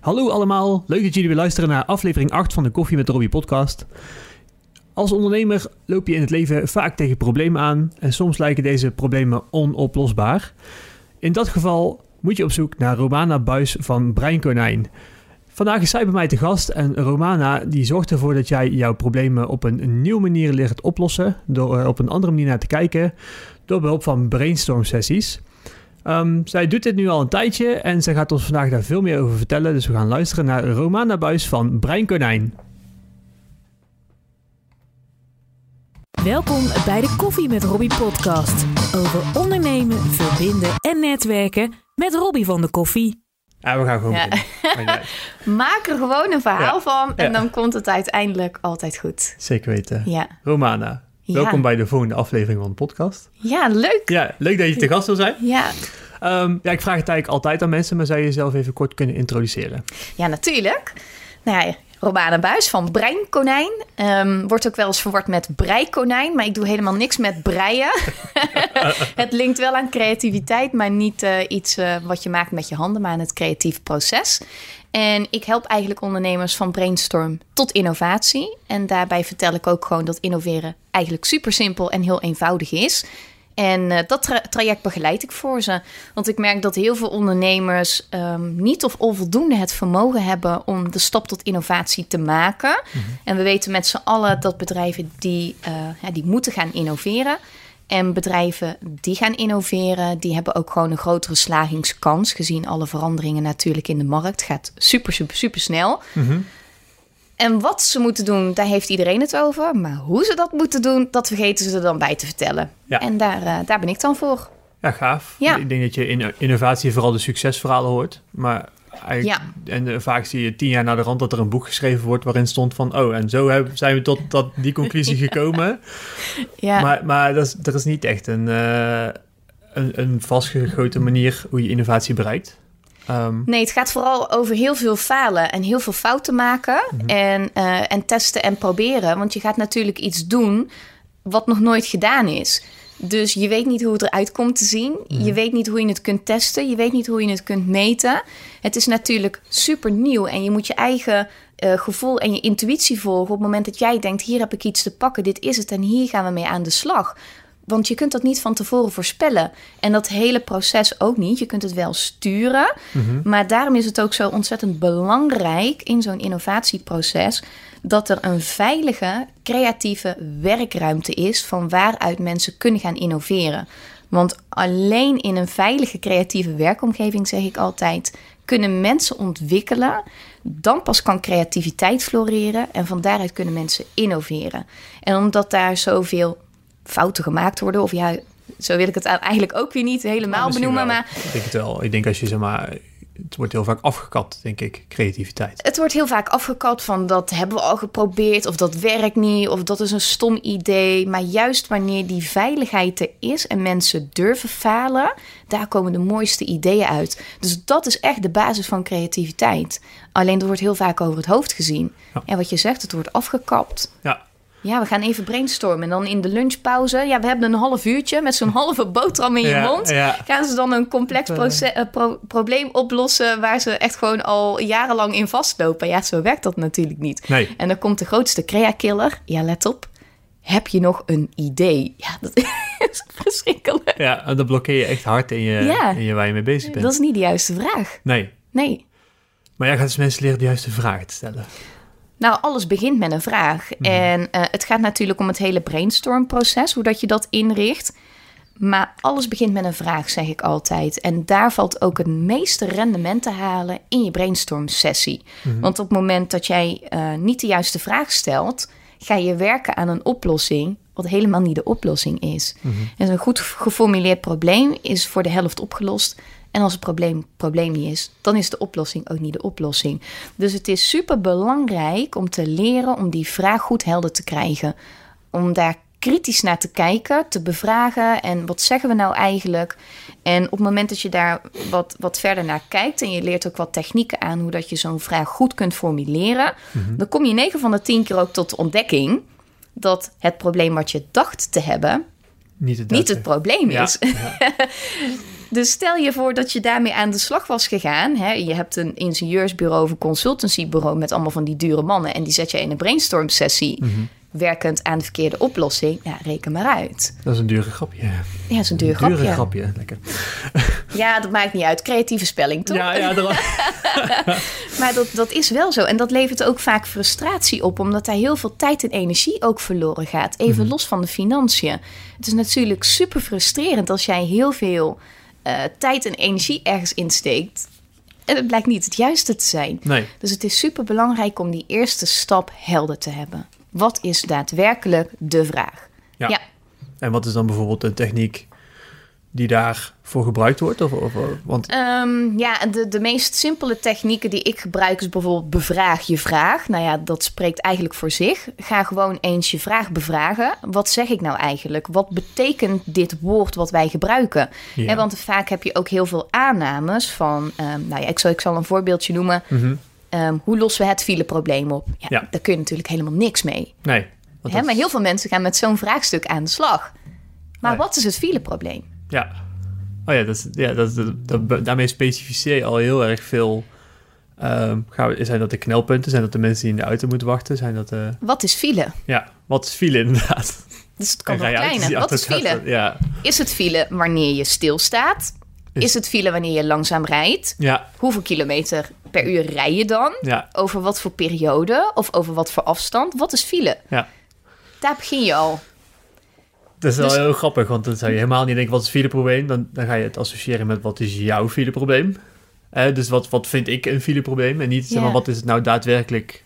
Hallo allemaal, leuk dat jullie weer luisteren naar aflevering 8 van de Koffie met Robbie podcast. Als ondernemer loop je in het leven vaak tegen problemen aan en soms lijken deze problemen onoplosbaar. In dat geval moet je op zoek naar Romana Buis van Brein Konijn. Vandaag is zij bij mij te gast en Romana die zorgt ervoor dat jij jouw problemen op een nieuwe manier leert oplossen door er op een andere manier naar te kijken door behulp van brainstorm sessies. Um, zij doet dit nu al een tijdje en zij gaat ons vandaag daar veel meer over vertellen. Dus we gaan luisteren naar Romana Buis van Brein Konijn. Welkom bij de Koffie met Robbie podcast. Over ondernemen, verbinden en netwerken met Robbie van de Koffie. Ja, we gaan gewoon Ja. beginnen. Maak er gewoon een verhaal Ja. van en Ja. dan komt het uiteindelijk altijd goed. Zeker weten. Ja, Romana, Ja. welkom bij de volgende aflevering van de podcast. ja leuk. Ja, leuk dat je te gast wil zijn. Ja. Ehm, ja, ik vraag het eigenlijk altijd aan mensen, maar zou je jezelf even kort kunnen introduceren? ja, natuurlijk. Nou ja, Romana Buis van Breinkonijn. Ehm, wordt ook wel eens verward met breikonijn, maar ik doe helemaal niks met breien. het linkt wel aan creativiteit, maar niet eh, iets eh, wat je maakt met je handen, maar aan het creatief proces. En ik help eigenlijk ondernemers van brainstorm tot innovatie. En daarbij vertel ik ook gewoon dat innoveren eigenlijk super simpel en heel eenvoudig is. En eh, dat tra- traject begeleid ik voor ze. Want ik merk dat heel veel ondernemers ehm, niet of onvoldoende het vermogen hebben om de stap tot innovatie te maken. En we weten met z'n allen dat bedrijven die, eh, ja, die moeten gaan innoveren. En bedrijven die gaan innoveren, die hebben ook gewoon een grotere slagingskans. Gezien alle veranderingen natuurlijk in de markt. Gaat super, super, super snel. En wat ze moeten doen, daar heeft iedereen het over. Maar hoe ze dat moeten doen, dat vergeten ze er dan bij te vertellen. Ja. En daar, eh, daar ben ik dan voor. Ja, gaaf. Ja. Ik denk dat je in innovatie vooral de succesverhalen hoort. Maar eigenlijk, en eh, vaak zie je tien jaar na de rand dat er een boek geschreven wordt waarin stond van... oh, en zo hebben, zijn we tot dat, die conclusie gekomen. Ja, Maar, maar dat is, er is niet echt een, eh, een, een vastgegoten manier hoe je innovatie bereikt. Ehm, Nee, het gaat vooral over heel veel falen en heel veel fouten maken. en, eh, en testen en proberen. Want je gaat natuurlijk iets doen wat nog nooit gedaan is. Dus je weet niet hoe het eruit komt te zien. Je weet niet hoe je het kunt testen. Je weet niet hoe je het kunt meten. Het is natuurlijk super nieuw. En je moet je eigen eh, gevoel en je intuïtie volgen. op het moment dat jij denkt: hier heb ik iets te pakken, dit is het en hier gaan we mee aan de slag. Want je kunt dat niet van tevoren voorspellen. En dat hele proces ook niet. Je kunt het wel sturen. Maar daarom is het ook zo ontzettend belangrijk in zo'n innovatieproces. Dat er een veilige, creatieve werkruimte is. van waaruit mensen kunnen gaan innoveren. Want alleen in een veilige, creatieve werkomgeving, zeg ik altijd. kunnen mensen ontwikkelen. Dan pas kan creativiteit floreren. En van daaruit kunnen mensen innoveren. En omdat daar zoveel fouten gemaakt worden. Of ja, zo wil ik het eigenlijk ook weer niet helemaal misschien benoemen. wel. Maar Ik denk het wel. Ik denk als je zeg maar... Het wordt heel vaak afgekapt, denk ik, creativiteit. het wordt heel vaak afgekapt van dat hebben we al geprobeerd. Of dat werkt niet. Of dat is een stom idee. Maar juist wanneer die veiligheid er is en mensen durven falen. Daar komen de mooiste ideeën uit. Dus dat is echt de basis van creativiteit. Alleen er wordt heel vaak over het hoofd gezien. Ja. En wat je zegt, het wordt afgekapt. Ja, Ja, we gaan even brainstormen. En dan in de lunchpauze, ja, we hebben een half uurtje met zo'n halve boterham in je Ja, mond. ja. Gaan ze dan een complex proce- eh, pro- probleem oplossen waar ze echt gewoon al jarenlang in vastlopen? Ja, zo werkt dat natuurlijk niet. nee. En dan komt de grootste crea-killer. Ja, let op. Heb je nog een idee? Ja, dat is verschrikkelijk. Ja, en dan blokkeer je echt hard in je, Ja. in je waar je mee bezig bent. Dat is niet de juiste vraag. Nee. Nee. Maar jij gaat dus mensen leren de juiste vragen te stellen. Nou, alles begint met een vraag. En eh, het gaat natuurlijk om het hele brainstormproces, hoe dat je dat inricht. Maar alles begint met een vraag, zeg ik altijd. En daar valt ook het meeste rendement te halen in je brainstorm-sessie. Want op het moment dat jij eh, niet de juiste vraag stelt, ga je werken aan een oplossing wat helemaal niet de oplossing is. En een goed geformuleerd probleem is voor de helft opgelost. En als het probleem probleem niet is, dan is de oplossing ook niet de oplossing. Dus het is super belangrijk om te leren om die vraag goed helder te krijgen. Om daar kritisch naar te kijken, te bevragen en wat zeggen we nou eigenlijk? En op het moment dat je daar wat, wat verder naar kijkt en je leert ook wat technieken aan hoe dat je zo'n vraag goed kunt formuleren, dan kom je 9 van de 10 keer ook tot de ontdekking dat het probleem wat je dacht te hebben Niet het, niet het probleem Ja, is. ja. Dus stel je voor dat je daarmee aan de slag was gegaan. Hè? Je hebt een ingenieursbureau of een consultancybureau met allemaal van die dure mannen. En die zet je in een brainstorm sessie. Mhm. Werkend aan de verkeerde oplossing. Ja, reken maar uit. Dat is een dure grapje. Ja, dat is een duur Dure grapje. grapje, lekker. Ja, dat maakt niet uit. Creatieve spelling, toch? Ja, ja, dat- Maar dat, dat is wel zo. En dat levert ook vaak frustratie op, omdat daar heel veel tijd en energie ook verloren gaat. Even los van de financiën. Het is natuurlijk super frustrerend als jij heel veel eh, tijd en energie ergens insteekt. En het blijkt niet het juiste te zijn. nee. Dus het is super belangrijk om die eerste stap helder te hebben. Wat is daadwerkelijk de vraag? Ja. Ja. En wat is dan bijvoorbeeld een techniek die daarvoor gebruikt wordt? Of, of, want Ehm, ja, de, de meest simpele technieken die ik gebruik is bijvoorbeeld bevraag je vraag. Nou ja, dat spreekt eigenlijk voor zich. Ga gewoon eens je vraag bevragen. Wat zeg ik nou eigenlijk? Wat betekent dit woord wat wij gebruiken? Ja. Want vaak heb je ook heel veel aannames van... ehm, nou ja, ik zal, ik zal een voorbeeldje noemen. Mhm. Ehm, hoe lossen we het fileprobleem op? Ja, Ja. Daar kun je natuurlijk helemaal niks mee. nee. dat maar heel veel mensen gaan met zo'n vraagstuk aan de slag. Maar Nee. wat is het fileprobleem? Ja. Oh ja, dat is, ja dat, dat, daarmee specificeer je al heel erg veel. Ehm, gaan we, zijn dat de knelpunten? Zijn dat de mensen die in de auto moeten wachten? Zijn dat de... Wat is file? Ja, wat is file inderdaad? Dus het kan kleiner. die Wat is file? Ja. Is het file wanneer je stilstaat? Is- Is het file wanneer je langzaam rijdt? Ja, Hoeveel kilometer per uur rij je dan? ja, Over wat voor periode of over wat voor afstand? Wat is file? ja. Daar begin je al. Dat is wel Dus- heel grappig, want dan zou je helemaal niet denken, wat is het fileprobleem? Dan, dan ga je het associëren met wat is jouw fileprobleem. Eh, dus wat, wat vind ik een fileprobleem? En niet, zeg maar, wat is het nou daadwerkelijk?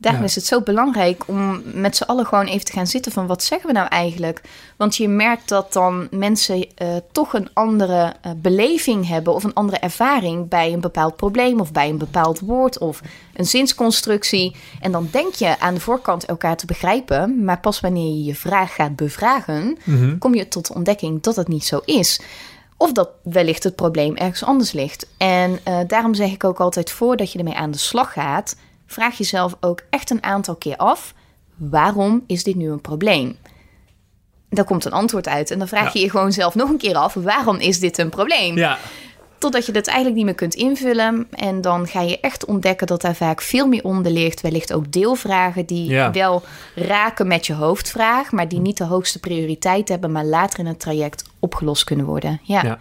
Daarom Ja. is het zo belangrijk om met z'n allen gewoon even te gaan zitten van wat zeggen we nou eigenlijk? Want je merkt dat dan mensen eh, toch een andere eh, beleving hebben of een andere ervaring bij een bepaald probleem of bij een bepaald woord of een zinsconstructie. En dan denk je aan de voorkant elkaar te begrijpen, maar pas wanneer je je vraag gaat bevragen, Mhm. kom je tot de ontdekking dat het niet zo is. Of dat wellicht het probleem ergens anders ligt. En eh, daarom zeg ik ook altijd voordat je ermee aan de slag gaat, vraag jezelf ook echt een aantal keer af: waarom is dit nu een probleem? Daar komt een antwoord uit. En dan vraag Ja. je je gewoon zelf nog een keer af: waarom is dit een probleem? Ja, Totdat je dat eigenlijk niet meer kunt invullen. En dan ga je echt ontdekken dat daar vaak veel meer onder ligt. Wellicht ook deelvragen die Ja. wel raken met je hoofdvraag, maar die niet de hoogste prioriteit hebben, maar later in het traject opgelost kunnen worden. Ja.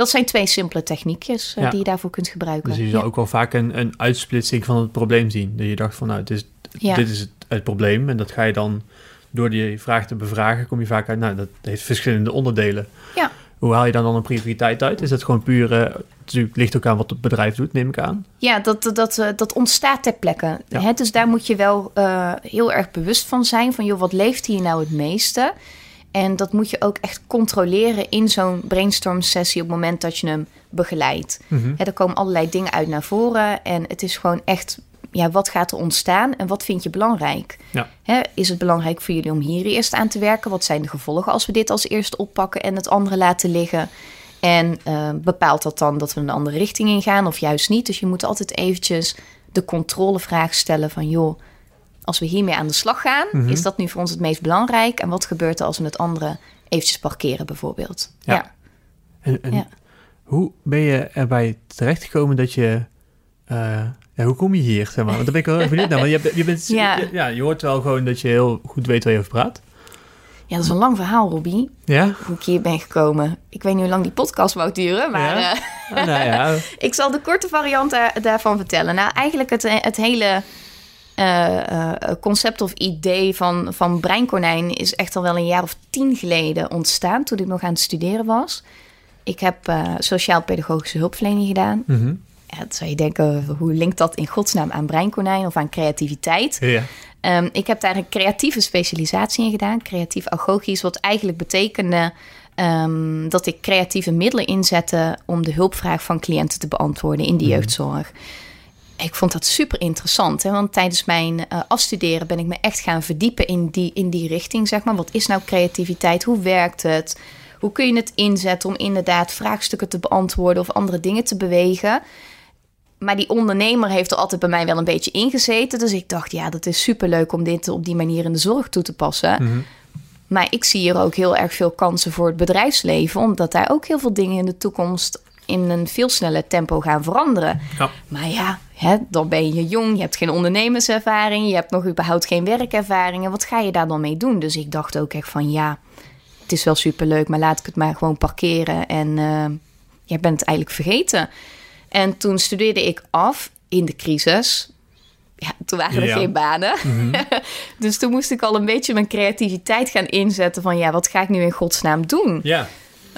Dat zijn twee simpele techniekjes eh, Ja. die je daarvoor kunt gebruiken. dus je Ja. ook wel vaak een, een uitsplitsing van het probleem zien. Dat je dacht van, nou, dit is, dit is het, het probleem. En dat ga je dan, door die vraag te bevragen, kom je vaak uit, nou, dat heeft verschillende onderdelen. Ja. Hoe haal je dan dan een prioriteit uit? Is dat gewoon puur, eh, natuurlijk ligt ook aan wat het bedrijf doet, neem ik aan. Ja, dat, dat, dat, eh, dat ontstaat ter plekke. Ja. Hè? Dus daar moet je wel heel erg bewust van zijn. Van, joh, wat leeft hier nou het meeste? En dat moet je ook echt controleren in zo'n brainstorm sessie... op het moment dat je hem begeleidt. Hè, er komen allerlei dingen uit naar voren. En het is gewoon echt, ja, wat gaat er ontstaan en wat vind je belangrijk? Ja. Is het belangrijk voor jullie om hier eerst aan te werken? Wat zijn de gevolgen als we dit als eerste oppakken en het andere laten liggen? En eh, bepaalt dat dan dat we een andere richting ingaan of juist niet? Dus je moet altijd eventjes de controlevraag stellen van... joh, als we hiermee aan de slag gaan, Mhm. is dat nu voor ons het meest belangrijk? En wat gebeurt er als we het andere eventjes parkeren bijvoorbeeld? Ja. ja. En, en Ja. hoe ben je erbij terechtgekomen dat je... eh, ja, hoe kom je hier, zeg maar? Want daar ben ik wel erg benieuwd naar. Want je, hebt- je, bent, Ja. ja. ja, je hoort wel gewoon dat je heel goed weet waar je over praat. Ja, dat is een lang verhaal, Robbie. Ja? hoe ik hier ben gekomen. Ik weet niet hoe lang die podcast wou duren, maar Ja? eh, Ah, nou ja, ik zal de korte variant daar- daarvan vertellen. Nou, eigenlijk het, het hele eh, concept of idee van, van Breinkonijn is echt al wel een jaar of tien geleden ontstaan, toen ik nog aan het studeren was. Ik heb eh, sociaal-pedagogische hulpverlening gedaan. Ja, dan zou je denken, hoe linkt dat in godsnaam aan breinkonijn of aan creativiteit? ja. Ehm, ik heb daar een creatieve specialisatie in gedaan, creatief agogisch, wat eigenlijk betekende ehm, dat ik creatieve middelen inzette om de hulpvraag van cliënten te beantwoorden in de Mhm. jeugdzorg. Ik vond dat super interessant, hè? want tijdens mijn eh, afstuderen ben ik me echt gaan verdiepen in die, in die richting. Zeg maar. Wat is nou creativiteit? Hoe werkt het? Hoe kun je het inzetten om inderdaad vraagstukken te beantwoorden of andere dingen te bewegen? Maar die ondernemer heeft er altijd bij mij wel een beetje ingezeten. Dus ik dacht, ja, dat is superleuk om dit op die manier in de zorg toe te passen. Mhm. Maar ik zie hier ook heel erg veel kansen voor het bedrijfsleven, omdat daar ook heel veel dingen in de toekomst in een veel sneller tempo gaan veranderen. Ja. Maar ja, hè, dan ben je jong, je hebt geen ondernemerservaring, je hebt nog überhaupt geen werkervaring. En wat ga je daar dan mee doen? Dus ik dacht ook echt van ja, het is wel superleuk, maar laat ik het maar gewoon parkeren en uh, jij bent het eigenlijk vergeten. En toen studeerde ik af in de crisis. Ja, toen waren er Ja. geen banen. dus toen moest ik al een beetje mijn creativiteit gaan inzetten van ja, wat ga ik nu in godsnaam doen? Ja.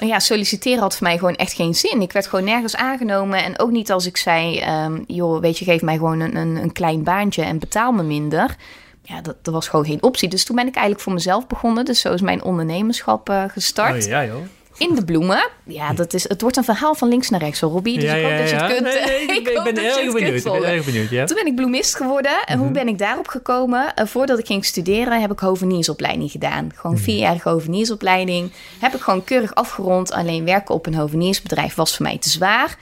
Maar ja, solliciteren had voor mij gewoon echt geen zin. Ik werd gewoon nergens aangenomen. En ook niet als ik zei, ehm, joh, weet je, geef mij gewoon een, een, een klein baantje en betaal me minder. Ja, dat, dat was gewoon geen optie. Dus toen ben ik eigenlijk voor mezelf begonnen. Dus zo is mijn ondernemerschap eh, gestart. Oh, ja, joh. In de bloemen. Ja, dat is, het wordt een verhaal van links naar rechts, hoor, Robbie. Dus ja, ik hoop ja, dat je het kunt... Nee, nee, ik ik ben, kunt benieuwd. Ik ben volgen. erg benieuwd, ja. Toen ben ik bloemist geworden. En hoe ben ik daarop gekomen? Eh, voordat ik ging studeren heb ik hoveniersopleiding gedaan. Gewoon vierjarige hoveniersopleiding. Heb ik gewoon keurig afgerond. Alleen werken op een hoveniersbedrijf was voor mij te zwaar.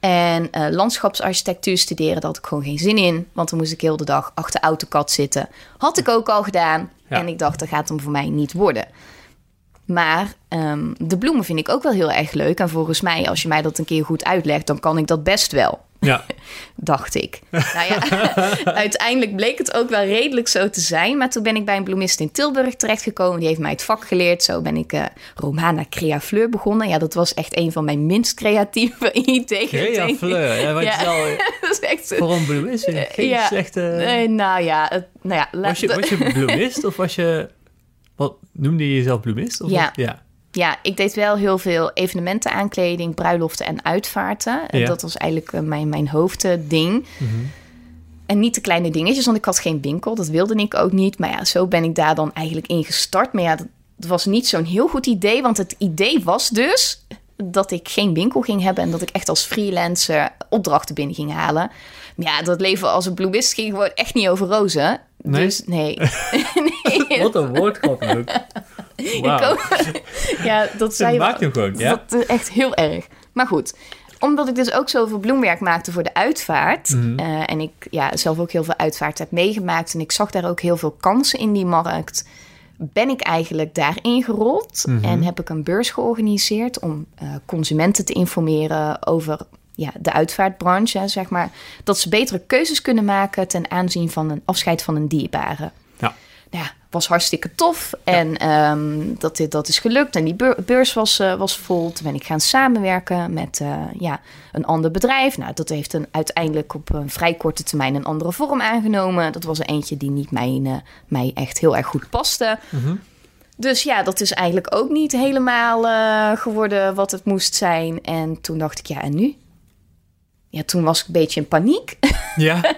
En eh, landschapsarchitectuur studeren, daar had ik gewoon geen zin in. Want dan moest ik heel de dag achter AutoCAD zitten. Had ik ook al gedaan. Ja. En ik dacht, dat gaat hem voor mij niet worden. Maar ehm, de bloemen vind ik ook wel heel erg leuk. En volgens mij, als je mij dat een keer goed uitlegt, dan kan ik dat best wel Ja. dacht ik. nou ja, uiteindelijk bleek het ook wel redelijk zo te zijn. Maar toen ben ik bij een bloemist in Tilburg terechtgekomen. Die heeft mij het vak geleerd. Zo ben ik eh, Romana Crea Fleur begonnen. Ja, dat was echt een van mijn minst creatieve ideeën. Crea. Fleur. Ja, dat is echt... voor een bloemist geen ja. slechte... Nee, nou ja, het, nou ja, Was je, was je bloemist of was je... Noemde je jezelf bloemist? Of Ja. ja. Ja, ik deed wel heel veel evenementen aankleding, bruiloften en uitvaarten. En Ja. Dat was eigenlijk eh, mijn, mijn hoofdding. En niet de kleine dingetjes, want ik had geen winkel. Dat wilde ik ook niet. Maar ja, zo ben ik daar dan eigenlijk in gestart. Maar ja, dat was niet zo'n heel goed idee. Want het idee was dus dat ik geen winkel ging hebben... en dat ik echt als freelancer opdrachten binnen ging halen. Ja, dat leven als een bloemist ging gewoon echt niet over rozen. Nee? Dus nee. nee. Wat een woordgrap ook. Ook- ja, dat zei je maakt hem gewoon, ja? Dat is echt heel erg. Maar goed, omdat ik dus ook zoveel bloemwerk maakte voor de uitvaart. Mhm. eh, en ik ja, zelf ook heel veel uitvaart heb meegemaakt. En ik zag daar ook heel veel kansen in die markt. Ben ik eigenlijk daarin gerold. Mhm. En heb ik een beurs georganiseerd om eh, consumenten te informeren over ja, de uitvaartbranche. hè, Zeg maar, dat ze betere keuzes kunnen maken ten aanzien van een afscheid van een dierbare Ja. nou ja, was hartstikke tof. En ehm, dat, dit- dat is gelukt. En die beur- beurs was, eh, was vol. Toen ben ik gaan samenwerken met eh, ja, een ander bedrijf. Nou, dat heeft een, uiteindelijk op een vrij korte termijn een andere vorm aangenomen. Dat was er eentje die niet mij, eh, mij echt heel erg goed paste. Mhm. Dus ja, dat is eigenlijk ook niet helemaal geworden wat het moest zijn. En toen dacht ik, ja, en nu? Ja, toen was ik een beetje in paniek. Ja?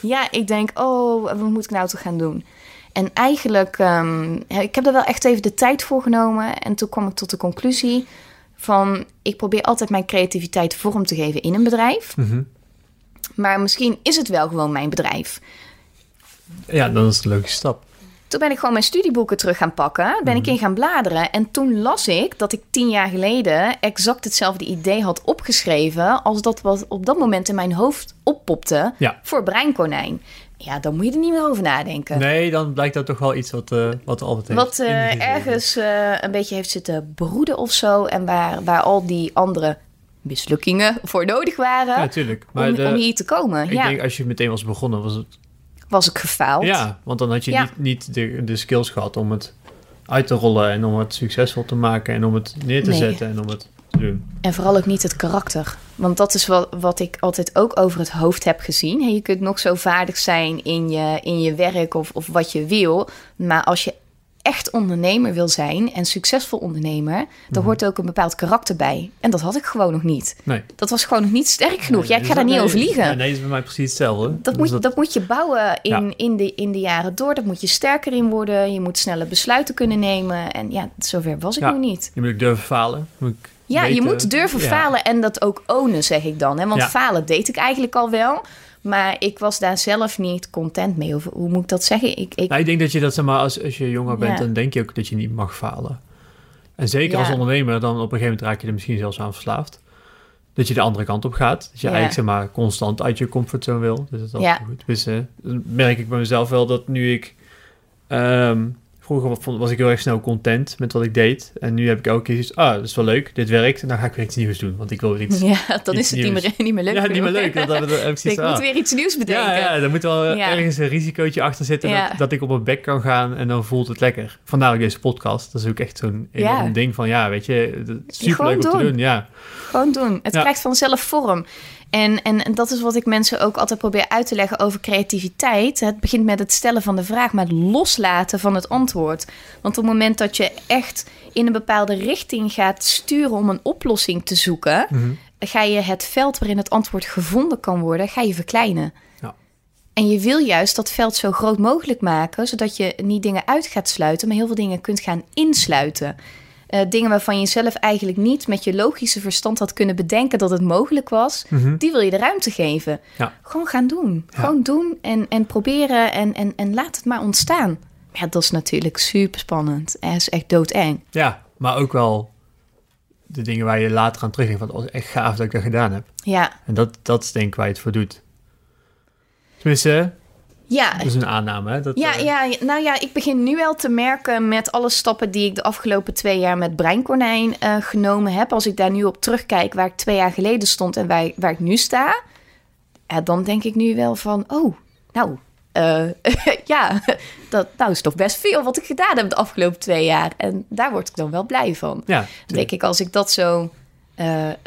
Ja, ik denk, oh, wat moet ik nou toch gaan doen? En eigenlijk, ehm, ik heb er wel echt even de tijd voor genomen. En toen kwam ik tot de conclusie van, ik probeer altijd mijn creativiteit vorm te geven in een bedrijf. Mhm. Maar misschien is het wel gewoon mijn bedrijf. Ja, dan is het een leuke stap. Toen ben ik gewoon mijn studieboeken terug gaan pakken. Ben ik in gaan bladeren. En toen las ik dat ik tien jaar geleden exact hetzelfde idee had opgeschreven. als dat wat op dat moment in mijn hoofd oppopte Ja. voor Breinkonijn. Ja, dan moet je er niet meer over nadenken. Nee, dan blijkt dat toch wel iets wat, eh wat altijd heeft Wat eh, ergens eh, een beetje heeft zitten broeden of zo. En waar, waar al die andere mislukkingen voor nodig waren. Ja, natuurlijk. Maar om, de- om hier te komen. ik ja, denk als je meteen was begonnen, was het... was ik gefaald. Ja, want dan had je Ja. niet, niet de, de skills gehad om het uit te rollen en om het succesvol te maken en om het neer te Nee. zetten en om het te doen. En vooral ook niet het karakter. Want dat is wat, wat ik altijd ook over het hoofd heb gezien. Je kunt nog zo vaardig zijn in je, in je werk of, of wat je wil. Maar als je echt ondernemer wil zijn en succesvol ondernemer... dan hoort ook een bepaald karakter bij. En dat had ik gewoon nog niet. Nee. Dat was gewoon nog niet sterk genoeg. Ja, ik ga daar niet nee, over liegen. Nee, dat is bij mij precies hetzelfde. Dat Dus moet, dat moet je bouwen in, Ja. in, de, in de jaren door. Dat moet je sterker in worden. Je moet snelle besluiten kunnen nemen. En ja, zover was ik Ja. nog niet. Je moet ook durven falen. Moet ik Ja, je moet durven ja. falen en dat ook ownen, zeg ik dan. Hè? Want falen deed ik eigenlijk al wel. Maar ik was daar zelf niet content mee. Of, hoe moet ik dat zeggen? Ik, ik, Nou, ik denk dat je dat, zeg maar, als, als je jonger bent, Ja. dan denk je ook dat je niet mag falen. En zeker Ja. als ondernemer, dan op een gegeven moment raak je er misschien zelfs aan verslaafd. Dat je de andere kant op gaat. Dat je Ja. eigenlijk, zeg maar, constant uit je comfortzone wil. Dus dat is altijd goed. Dus eh, dan merk ik bij mezelf wel dat nu ik... ehm, vroeger was ik heel erg snel content met wat ik deed. En nu heb ik elke keer iets, ah, dat is wel leuk, dit werkt. En dan ga ik weer iets nieuws doen, want ik wil weer iets... Ja, dan iets is het niet meer, niet meer leuk. ja, niet meer leuk. Dan, dan, dan heb ik ik moet ah, weer iets nieuws bedenken. ja, ja, er moet wel Ja. ergens een risicootje achter zitten Ja. dat, dat ik op mijn bek kan gaan en dan voelt het lekker. Vandaar ook deze podcast. Dat is ook echt zo'n Ja. ding van, ja, weet je, super leuk om te doen. Ja, Gewoon doen. Het krijgt vanzelf vorm. En, en, en dat is wat ik mensen ook altijd probeer uit te leggen over creativiteit. Het begint met het stellen van de vraag, maar het loslaten van het antwoord. Want op het moment dat je echt in een bepaalde richting gaat sturen om een oplossing te zoeken, Mhm. ga je het veld waarin het antwoord gevonden kan worden, ga je verkleinen. Ja. En je wil juist dat veld zo groot mogelijk maken, zodat je niet dingen uit gaat sluiten, maar heel veel dingen kunt gaan insluiten. Eh, dingen waarvan je zelf eigenlijk niet met je logische verstand had kunnen bedenken dat het mogelijk was, Mhm. die wil je de ruimte geven. Ja. Gewoon gaan doen. Ja. Gewoon doen en, en proberen en, en, en laat het maar ontstaan. Ja, dat is natuurlijk super spannend. Het is echt doodeng. ja, maar ook wel de dingen waar je later aan terugdenkt van, oh, echt gaaf dat ik dat gedaan heb. Ja, En dat, dat is denk ik waar je het voor doet. Tenminste, ja. dat is een aanname. Hè? Dat, Ja, eh, ja, nou ja, ik begin nu wel te merken met alle stappen die ik de afgelopen twee jaar met Breinkonijn eh, genomen heb. Als ik daar nu op terugkijk waar ik twee jaar geleden stond en waar, waar ik nu sta, ja, dan denk ik nu wel van, oh, nou, eh, ja, dat nou is toch best veel wat ik gedaan heb de afgelopen twee jaar. En daar word ik dan wel blij van. ja, Dan denk ik, als ik dat zo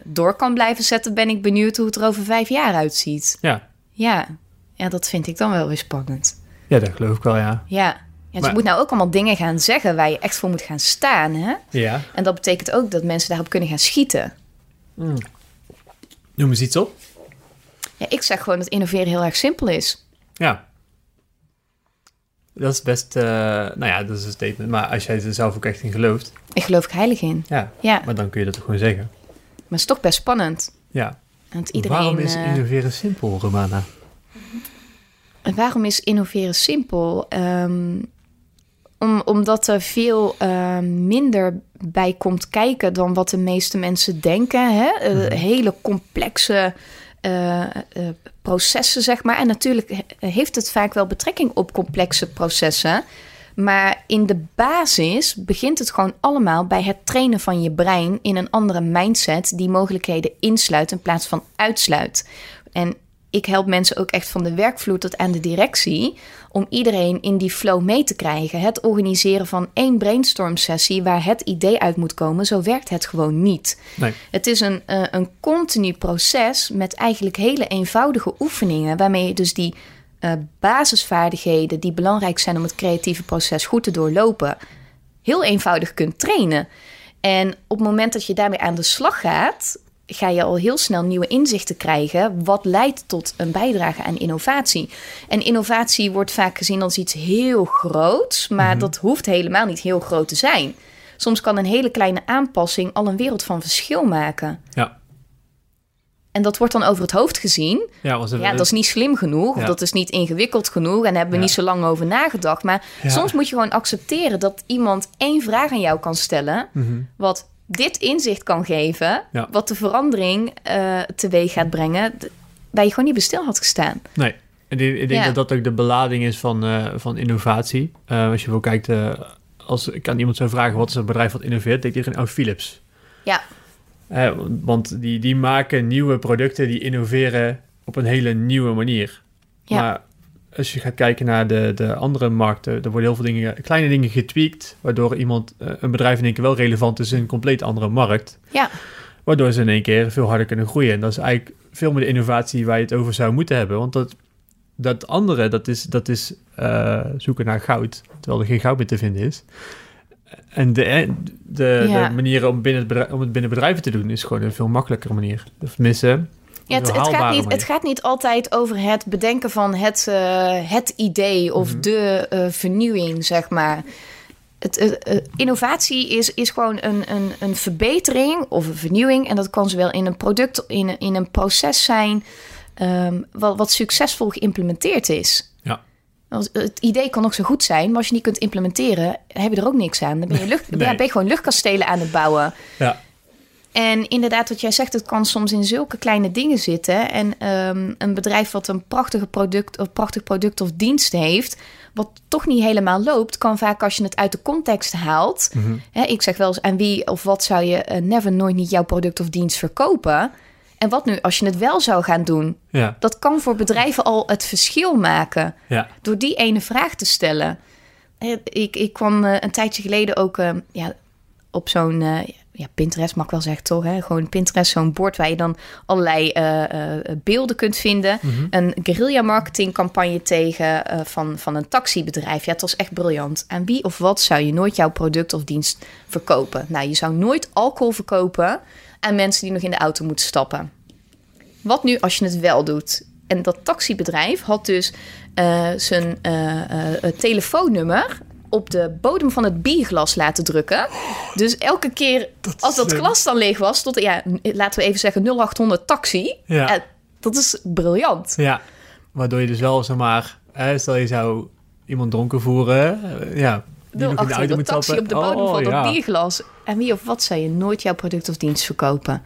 door kan blijven zetten, ben ik benieuwd hoe het er over vijf jaar uitziet. ja. Ja, ja dat vind ik dan wel weer spannend. ja, dat geloof ik wel, ja. Ja, ja dus Maar- je moet nou ook allemaal dingen gaan zeggen waar je echt voor moet gaan staan. Hè? Ja. En dat betekent ook dat mensen daarop kunnen gaan schieten. Noem eens iets op. Ja, ik zeg gewoon dat innoveren heel erg simpel is. Ja. Dat is best, eh, nou ja, dat is een statement. Maar als jij er zelf ook echt in gelooft, Ik geloof er heilig in. ja, Ja, maar dan kun je dat toch gewoon zeggen. maar het is toch best spannend. Ja. Want iedereen, Waarom is eh, innoveren simpel, Romana? En waarom is innoveren simpel? Ehm, om, omdat er veel eh, minder bij komt kijken dan wat de meeste mensen denken. Hè? Eh, Mhm. hele complexe eh, eh, processen, zeg maar. En natuurlijk he- heeft het vaak wel betrekking op complexe processen. Maar in de basis begint het gewoon allemaal bij het trainen van je brein in een andere mindset die mogelijkheden insluit in plaats van uitsluit. En ik help mensen ook echt van de werkvloer tot aan de directie om iedereen in die flow mee te krijgen. Het organiseren van één brainstorm sessie waar het idee uit moet komen, zo werkt het gewoon niet. Nee. Het is een, eh, een continu proces met eigenlijk hele eenvoudige oefeningen, waarmee je dus die eh, basisvaardigheden die belangrijk zijn om het creatieve proces goed te doorlopen, heel eenvoudig kunt trainen. En op het moment dat je daarmee aan de slag gaat, ga je al heel snel nieuwe inzichten krijgen. Wat leidt tot een bijdrage aan innovatie? En innovatie wordt vaak gezien als iets heel groots, maar dat hoeft helemaal niet heel groot te zijn. Soms kan een hele kleine aanpassing al een wereld van verschil maken. Ja. En dat wordt dan over het hoofd gezien. Ja, was het, Ja, dat is niet slim genoeg, of dat is niet ingewikkeld genoeg en daar hebben we Ja. niet zo lang over nagedacht. Maar soms moet je gewoon accepteren dat iemand één vraag aan jou kan stellen, Mhm. wat dit inzicht kan geven, Ja. wat de verandering eh, teweeg gaat brengen, waar je gewoon niet bij stil had gestaan. Nee. En ik, ik denk Ja. dat dat ook de belading is van, eh, van innovatie. Eh, als je wel kijkt, als ik aan iemand zou vragen wat is een bedrijf wat innoveert, denk iedereen, oh, Philips. Ja, want die, die maken nieuwe producten, die innoveren op een hele nieuwe manier. Ja. Maar als je gaat kijken naar de, de andere markten, er worden heel veel dingen, kleine dingen getweakt, waardoor iemand, eh, een bedrijf in één keer wel relevant is in een compleet andere markt. ja, Waardoor ze in één keer veel harder kunnen groeien. En dat is eigenlijk veel meer de innovatie waar je het over zou moeten hebben. Want dat, dat andere, dat is, dat is eh, zoeken naar goud. Terwijl er geen goud meer te vinden is. En de, de, Ja. de manier om, binnen het bedrijf, om het binnen bedrijven te doen... is gewoon een veel makkelijkere manier. Of tenminste, ja het, het, gaat niet, het gaat niet altijd over het bedenken van het, eh, het idee of Mhm. de eh, vernieuwing, zeg maar. Het, eh, innovatie is, is gewoon een, een, een verbetering of een vernieuwing. En dat kan zowel in een product, in, een- in een proces zijn, ehm, wat, wat succesvol geïmplementeerd is. Ja. Het idee kan nog zo goed zijn, maar als je niet kunt implementeren, heb je er ook niks aan. Dan ben je, lucht, Nee. ben je gewoon luchtkastelen aan het bouwen. Ja. En inderdaad, wat jij zegt, het kan soms in zulke kleine dingen zitten. En ehm, een bedrijf wat een prachtige product, of prachtig product of dienst heeft, wat toch niet helemaal loopt, kan vaak als je het uit de context haalt. Mhm. Hè, ik zeg wel eens, aan wie of wat zou je eh, never nooit niet jouw product of dienst verkopen? En wat nu als je het wel zou gaan doen? Ja, Dat kan voor bedrijven al het verschil maken ja. door die ene vraag te stellen. Eh, Ik, ik kwam eh, een tijdje geleden ook eh, ja, op zo'n ja, Pinterest, mag ik wel zeggen toch? Hè? Gewoon Pinterest, zo'n bord waar je dan allerlei eh, eh, beelden kunt vinden. Mhm. Een guerrilla marketing campagne tegen eh, van, van een taxibedrijf. Ja, het was echt briljant. Aan wie of wat zou je nooit jouw product of dienst verkopen? Nou, je zou nooit alcohol verkopen aan mensen die nog in de auto moeten stappen. Wat nu als je het wel doet? En dat taxibedrijf had dus zijn telefoonnummer op de bodem van het bierglas laten drukken. Dus elke keer als dat glas dan leeg was, tot ja, laten we even zeggen 0800 taxi. Ja. Eh, dat is briljant. Ja, waardoor je dus wel, zeg maar, hè, stel je zou iemand dronken voeren, eh, ja, die nog in de auto 0800 moet taxi op de bodem Oh, van dat ja. bierglas. En wie of wat zou je nooit jouw product of dienst verkopen?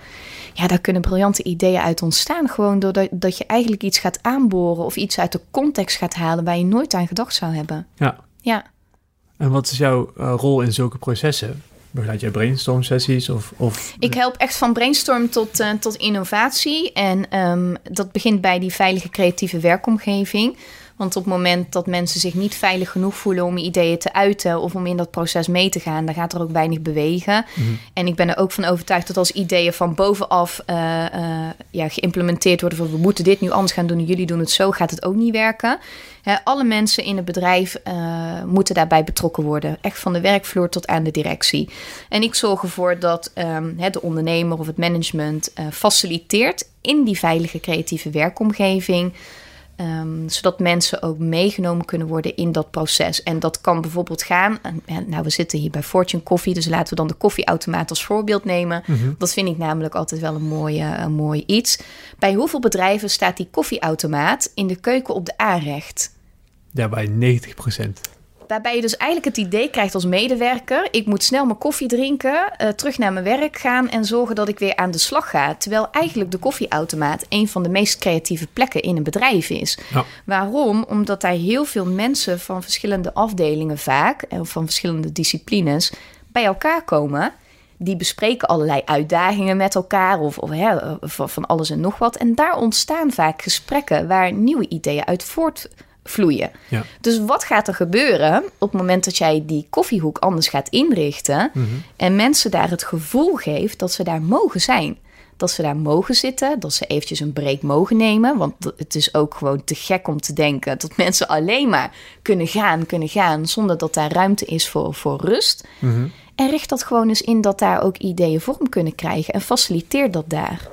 Ja, daar kunnen briljante ideeën uit ontstaan. Gewoon doordat dat je eigenlijk iets gaat aanboren of iets uit de context gaat halen waar je nooit aan gedacht zou hebben. Ja. Ja. En wat is jouw eh, rol in zulke processen? Begeleid jij brainstorm sessies of... of Ik help echt van brainstorm tot, eh, tot innovatie. En ehm, dat begint bij die veilige creatieve werkomgeving. Want op het moment dat mensen zich niet veilig genoeg voelen om ideeën te uiten of om in dat proces mee te gaan, dan gaat er ook weinig bewegen. Mhm. En ik ben er ook van overtuigd dat als ideeën van bovenaf eh, eh, ja, geïmplementeerd worden, van we moeten dit nu anders gaan doen en jullie doen het zo, gaat het ook niet werken. Hè, alle mensen in het bedrijf eh, moeten daarbij betrokken worden. Echt van de werkvloer tot aan de directie. En ik zorg ervoor dat ehm, hè, de ondernemer of het management faciliteert in die veilige creatieve werkomgeving. Ehm, zodat mensen ook meegenomen kunnen worden in dat proces. En dat kan bijvoorbeeld gaan. en, nou, we zitten hier bij Fortune Coffee, dus laten we dan de koffieautomaat als voorbeeld nemen. Mhm. Dat vind ik namelijk altijd wel een mooi, eh, een mooi iets. Bij hoeveel bedrijven staat die koffieautomaat in de keuken op de aanrecht? Ja, bij 90 Waarbij je dus eigenlijk het idee krijgt als medewerker: ik moet snel mijn koffie drinken, eh, terug naar mijn werk gaan en zorgen dat ik weer aan de slag ga. Terwijl eigenlijk de koffieautomaat een van de meest creatieve plekken in een bedrijf is. Ja. Waarom? Omdat daar heel veel mensen van verschillende afdelingen vaak en van verschillende disciplines bij elkaar komen. Die bespreken allerlei uitdagingen met elkaar of, of hè, eh, van alles en nog wat. En daar ontstaan vaak gesprekken waar nieuwe ideeën uit voortvloeien. Ja. Dus wat gaat er gebeuren op het moment dat jij die koffiehoek anders gaat inrichten Mhm. en mensen daar het gevoel geeft dat ze daar mogen zijn? Dat ze daar mogen zitten, dat ze eventjes een break mogen nemen. Want het is ook gewoon te gek om te denken dat mensen alleen maar kunnen gaan, kunnen gaan, zonder dat daar ruimte is voor, voor rust. Mhm. En richt dat gewoon eens in dat daar ook ideeën vorm kunnen krijgen en faciliteer dat daar.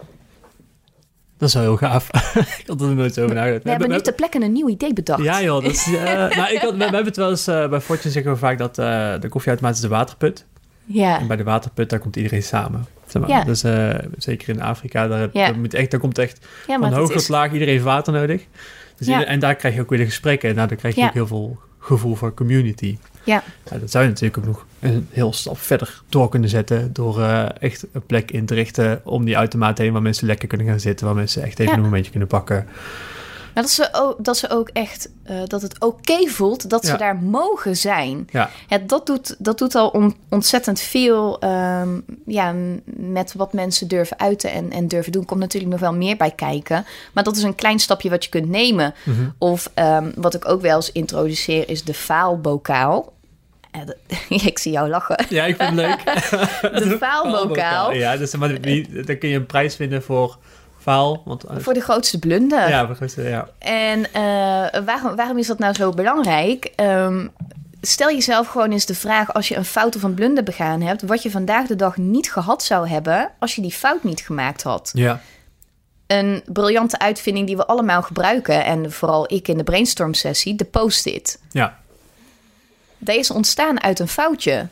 Dat is wel heel gaaf. ik had er nooit zo over nagedacht. We hebben nu ter plekke een nieuw idee bedacht. Ja joh, dat is, eh, nou, ik had, we, we hebben het wel eens eh, bij Fortune zeggen we vaak dat eh, de koffieautomaat is de waterput. Ja. En bij de waterput, daar komt iedereen samen. Zeg maar. Ja. Dus zeker in Afrika, daar, Ja. daar, moet echt, daar komt echt van hoog is- tot laag, iedereen heeft water nodig. Dus en daar krijg je ook weer de gesprekken. En nou, dan krijg je ook heel veel gevoel voor community. Ja. Ja, dat zou je natuurlijk ook nog een heel stap verder door kunnen zetten. Door eh, echt een plek in te richten om die automaat heen waar mensen lekker kunnen gaan zitten. Waar mensen echt even Ja. een momentje kunnen pakken. Maar dat ze ook, dat ze ook echt, eh, dat het oké voelt dat Ja. ze daar mogen zijn. Ja, Ja, dat, doet, dat doet al on- ontzettend veel ehm, ja, met wat mensen durven uiten en, en durven doen. Komt natuurlijk nog wel meer bij kijken. Maar dat is een klein stapje wat je kunt nemen. Mhm. Of ehm, wat ik ook wel eens introduceer is de faalbokaal. Eh, ik zie jou lachen. ja ik vind het leuk. De faalbokaal. Ja, dus, maar die, dan kun je een prijs vinden voor faal. Want, eh, Voor de grootste blunder. ja, voor goed, ja. En eh, waarom, waarom is dat nou zo belangrijk? Ehm, stel jezelf gewoon eens de vraag: als je een fout of een blunder begaan hebt, wat je vandaag de dag niet gehad zou hebben als je die fout niet gemaakt had. Ja, Een briljante uitvinding die we allemaal gebruiken, en vooral ik in de brainstorm sessie, de post-it. ja. Is ontstaan uit een foutje.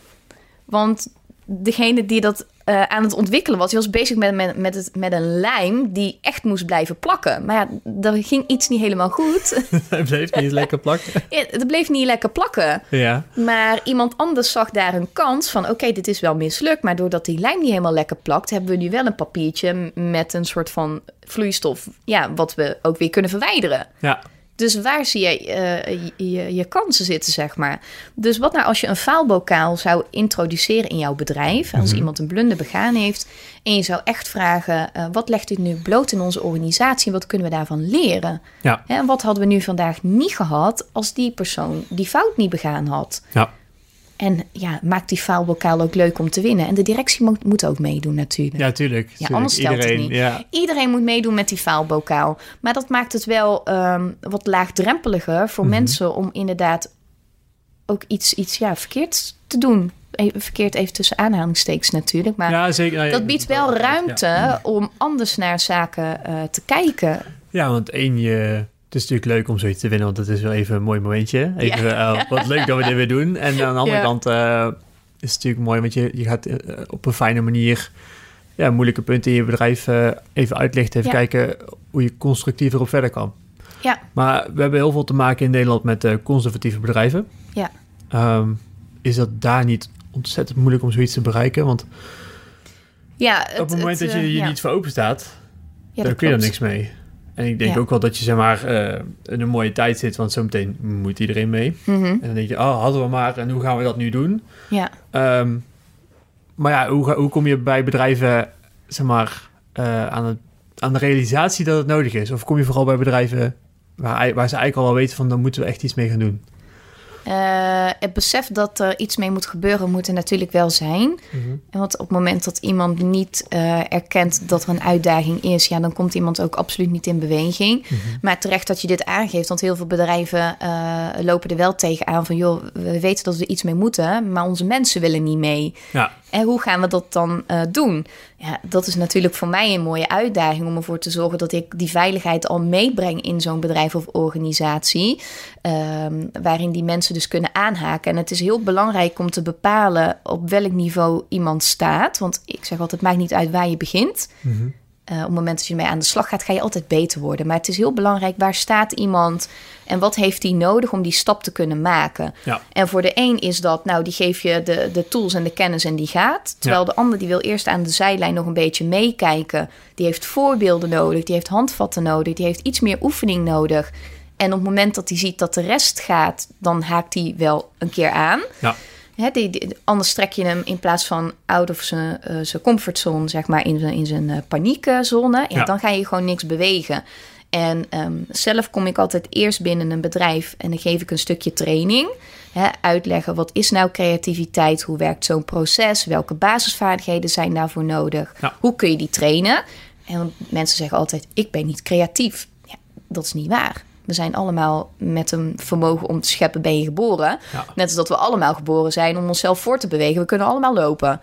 Want degene die dat eh, aan het ontwikkelen was. Hij was bezig met, met, met, het, met een lijm die echt moest blijven plakken. Maar ja, er ging iets niet helemaal goed. Hij bleef niet lekker plakken. Ja, het bleef niet lekker plakken. Ja. Maar iemand anders zag daar een kans van... oké, dit is wel mislukt, maar doordat die lijm niet helemaal lekker plakt... hebben we nu wel een papiertje met een soort van vloeistof... Ja, wat we ook weer kunnen verwijderen. Ja. Dus waar zie je, eh, je, je kansen zitten, zeg maar. Dus wat nou als je een faalbokaal zou introduceren in jouw bedrijf... als Mhm. iemand een blunder begaan heeft... en je zou echt vragen, eh, wat legt dit nu bloot in onze organisatie... wat kunnen we daarvan leren? Ja. En wat hadden we nu vandaag niet gehad... als die persoon die fout niet begaan had? Ja. En ja, maakt die faalbokaal ook leuk om te winnen. En de directie moet, moet ook meedoen natuurlijk. Ja, tuurlijk. tuurlijk. anders stelt het niet. Ja. Iedereen moet meedoen met die faalbokaal. Maar dat maakt het wel ehm, wat laagdrempeliger voor Mhm. mensen om inderdaad ook iets, iets ja, verkeerd te doen. Even, verkeerd even tussen aanhalingstekens natuurlijk. Maar ja, zeker. Ja, dat biedt wel ruimte Ja. om anders naar zaken eh, te kijken. Ja, want één, je, het is natuurlijk leuk om zoiets te winnen, want het is wel even een mooi momentje. Even, eh, wat leuk dat we dit weer doen. En aan de andere kant eh, is het natuurlijk mooi, want je, je gaat eh, op een fijne manier ja, moeilijke punten in je bedrijf even uitlichten. Even kijken hoe je constructiever op verder kan. Ja. Maar we hebben heel veel te maken in Nederland met conservatieve bedrijven. Ja. Ehm, is dat daar niet ontzettend moeilijk om zoiets te bereiken? Want Ja, op het moment dat je je ja. niet voor open staat, Ja, daar kun je er niks mee. En ik denk Ja. ook wel dat je zeg maar eh, in een mooie tijd zit, want zometeen moet iedereen mee. Mhm, En dan denk je, oh, hadden we maar, en hoe gaan we dat nu doen? Ja. Ehm, maar ja, hoe, hoe kom je bij bedrijven, zeg maar, eh, aan, het, aan de realisatie dat het nodig is? Of kom je vooral bij bedrijven waar, waar ze eigenlijk al wel weten van, dan moeten we echt iets mee gaan doen? Eh, het besef dat er iets mee moet gebeuren, moet er natuurlijk wel zijn. En Want op het moment dat iemand niet eh, erkent dat er een uitdaging is, ja, dan komt iemand ook absoluut niet in beweging. Maar terecht dat je dit aangeeft, want heel veel bedrijven eh, lopen er wel tegenaan van, joh, we weten dat we er iets mee moeten, maar onze mensen willen niet mee. Ja, En hoe gaan we dat dan doen? Ja, dat is natuurlijk voor mij een mooie uitdaging om ervoor te zorgen dat ik die veiligheid al meebreng in zo'n bedrijf of organisatie. ehm, waarin die mensen dus kunnen aanhaken. En het is heel belangrijk om te bepalen op welk niveau iemand staat. Want ik zeg altijd, maakt niet uit waar je begint. Eh, op het moment dat je mee aan de slag gaat, ga je altijd beter worden. Maar het is heel belangrijk, waar staat iemand en wat heeft hij nodig om die stap te kunnen maken? ja, En voor de een is dat, nou, die geef je de, de tools en de kennis en die gaat. Terwijl Ja. de ander die wil eerst aan de zijlijn nog een beetje meekijken. Die heeft voorbeelden nodig, die heeft handvatten nodig, die heeft iets meer oefening nodig. En op het moment dat hij ziet dat de rest gaat, dan haakt hij wel een keer aan. ja, Hè, die, die- anders trek je hem in plaats van out of zijn, zijn comfortzone, zeg maar, in zijn, in zijn eh, paniekzone. Ja, Ja. Dan ga je gewoon niks bewegen. En ehm, zelf kom ik altijd eerst binnen een bedrijf en dan geef ik een stukje training. Hè, uitleggen wat is nou creativiteit, hoe werkt zo'n proces, welke basisvaardigheden zijn daarvoor nodig, Ja. hoe kun je die trainen. En mensen zeggen altijd, ik ben niet creatief. Ja, dat is niet waar. We zijn allemaal met een vermogen om te scheppen ben je geboren. Ja. Net als dat we allemaal geboren zijn om onszelf voor te bewegen. We kunnen allemaal lopen.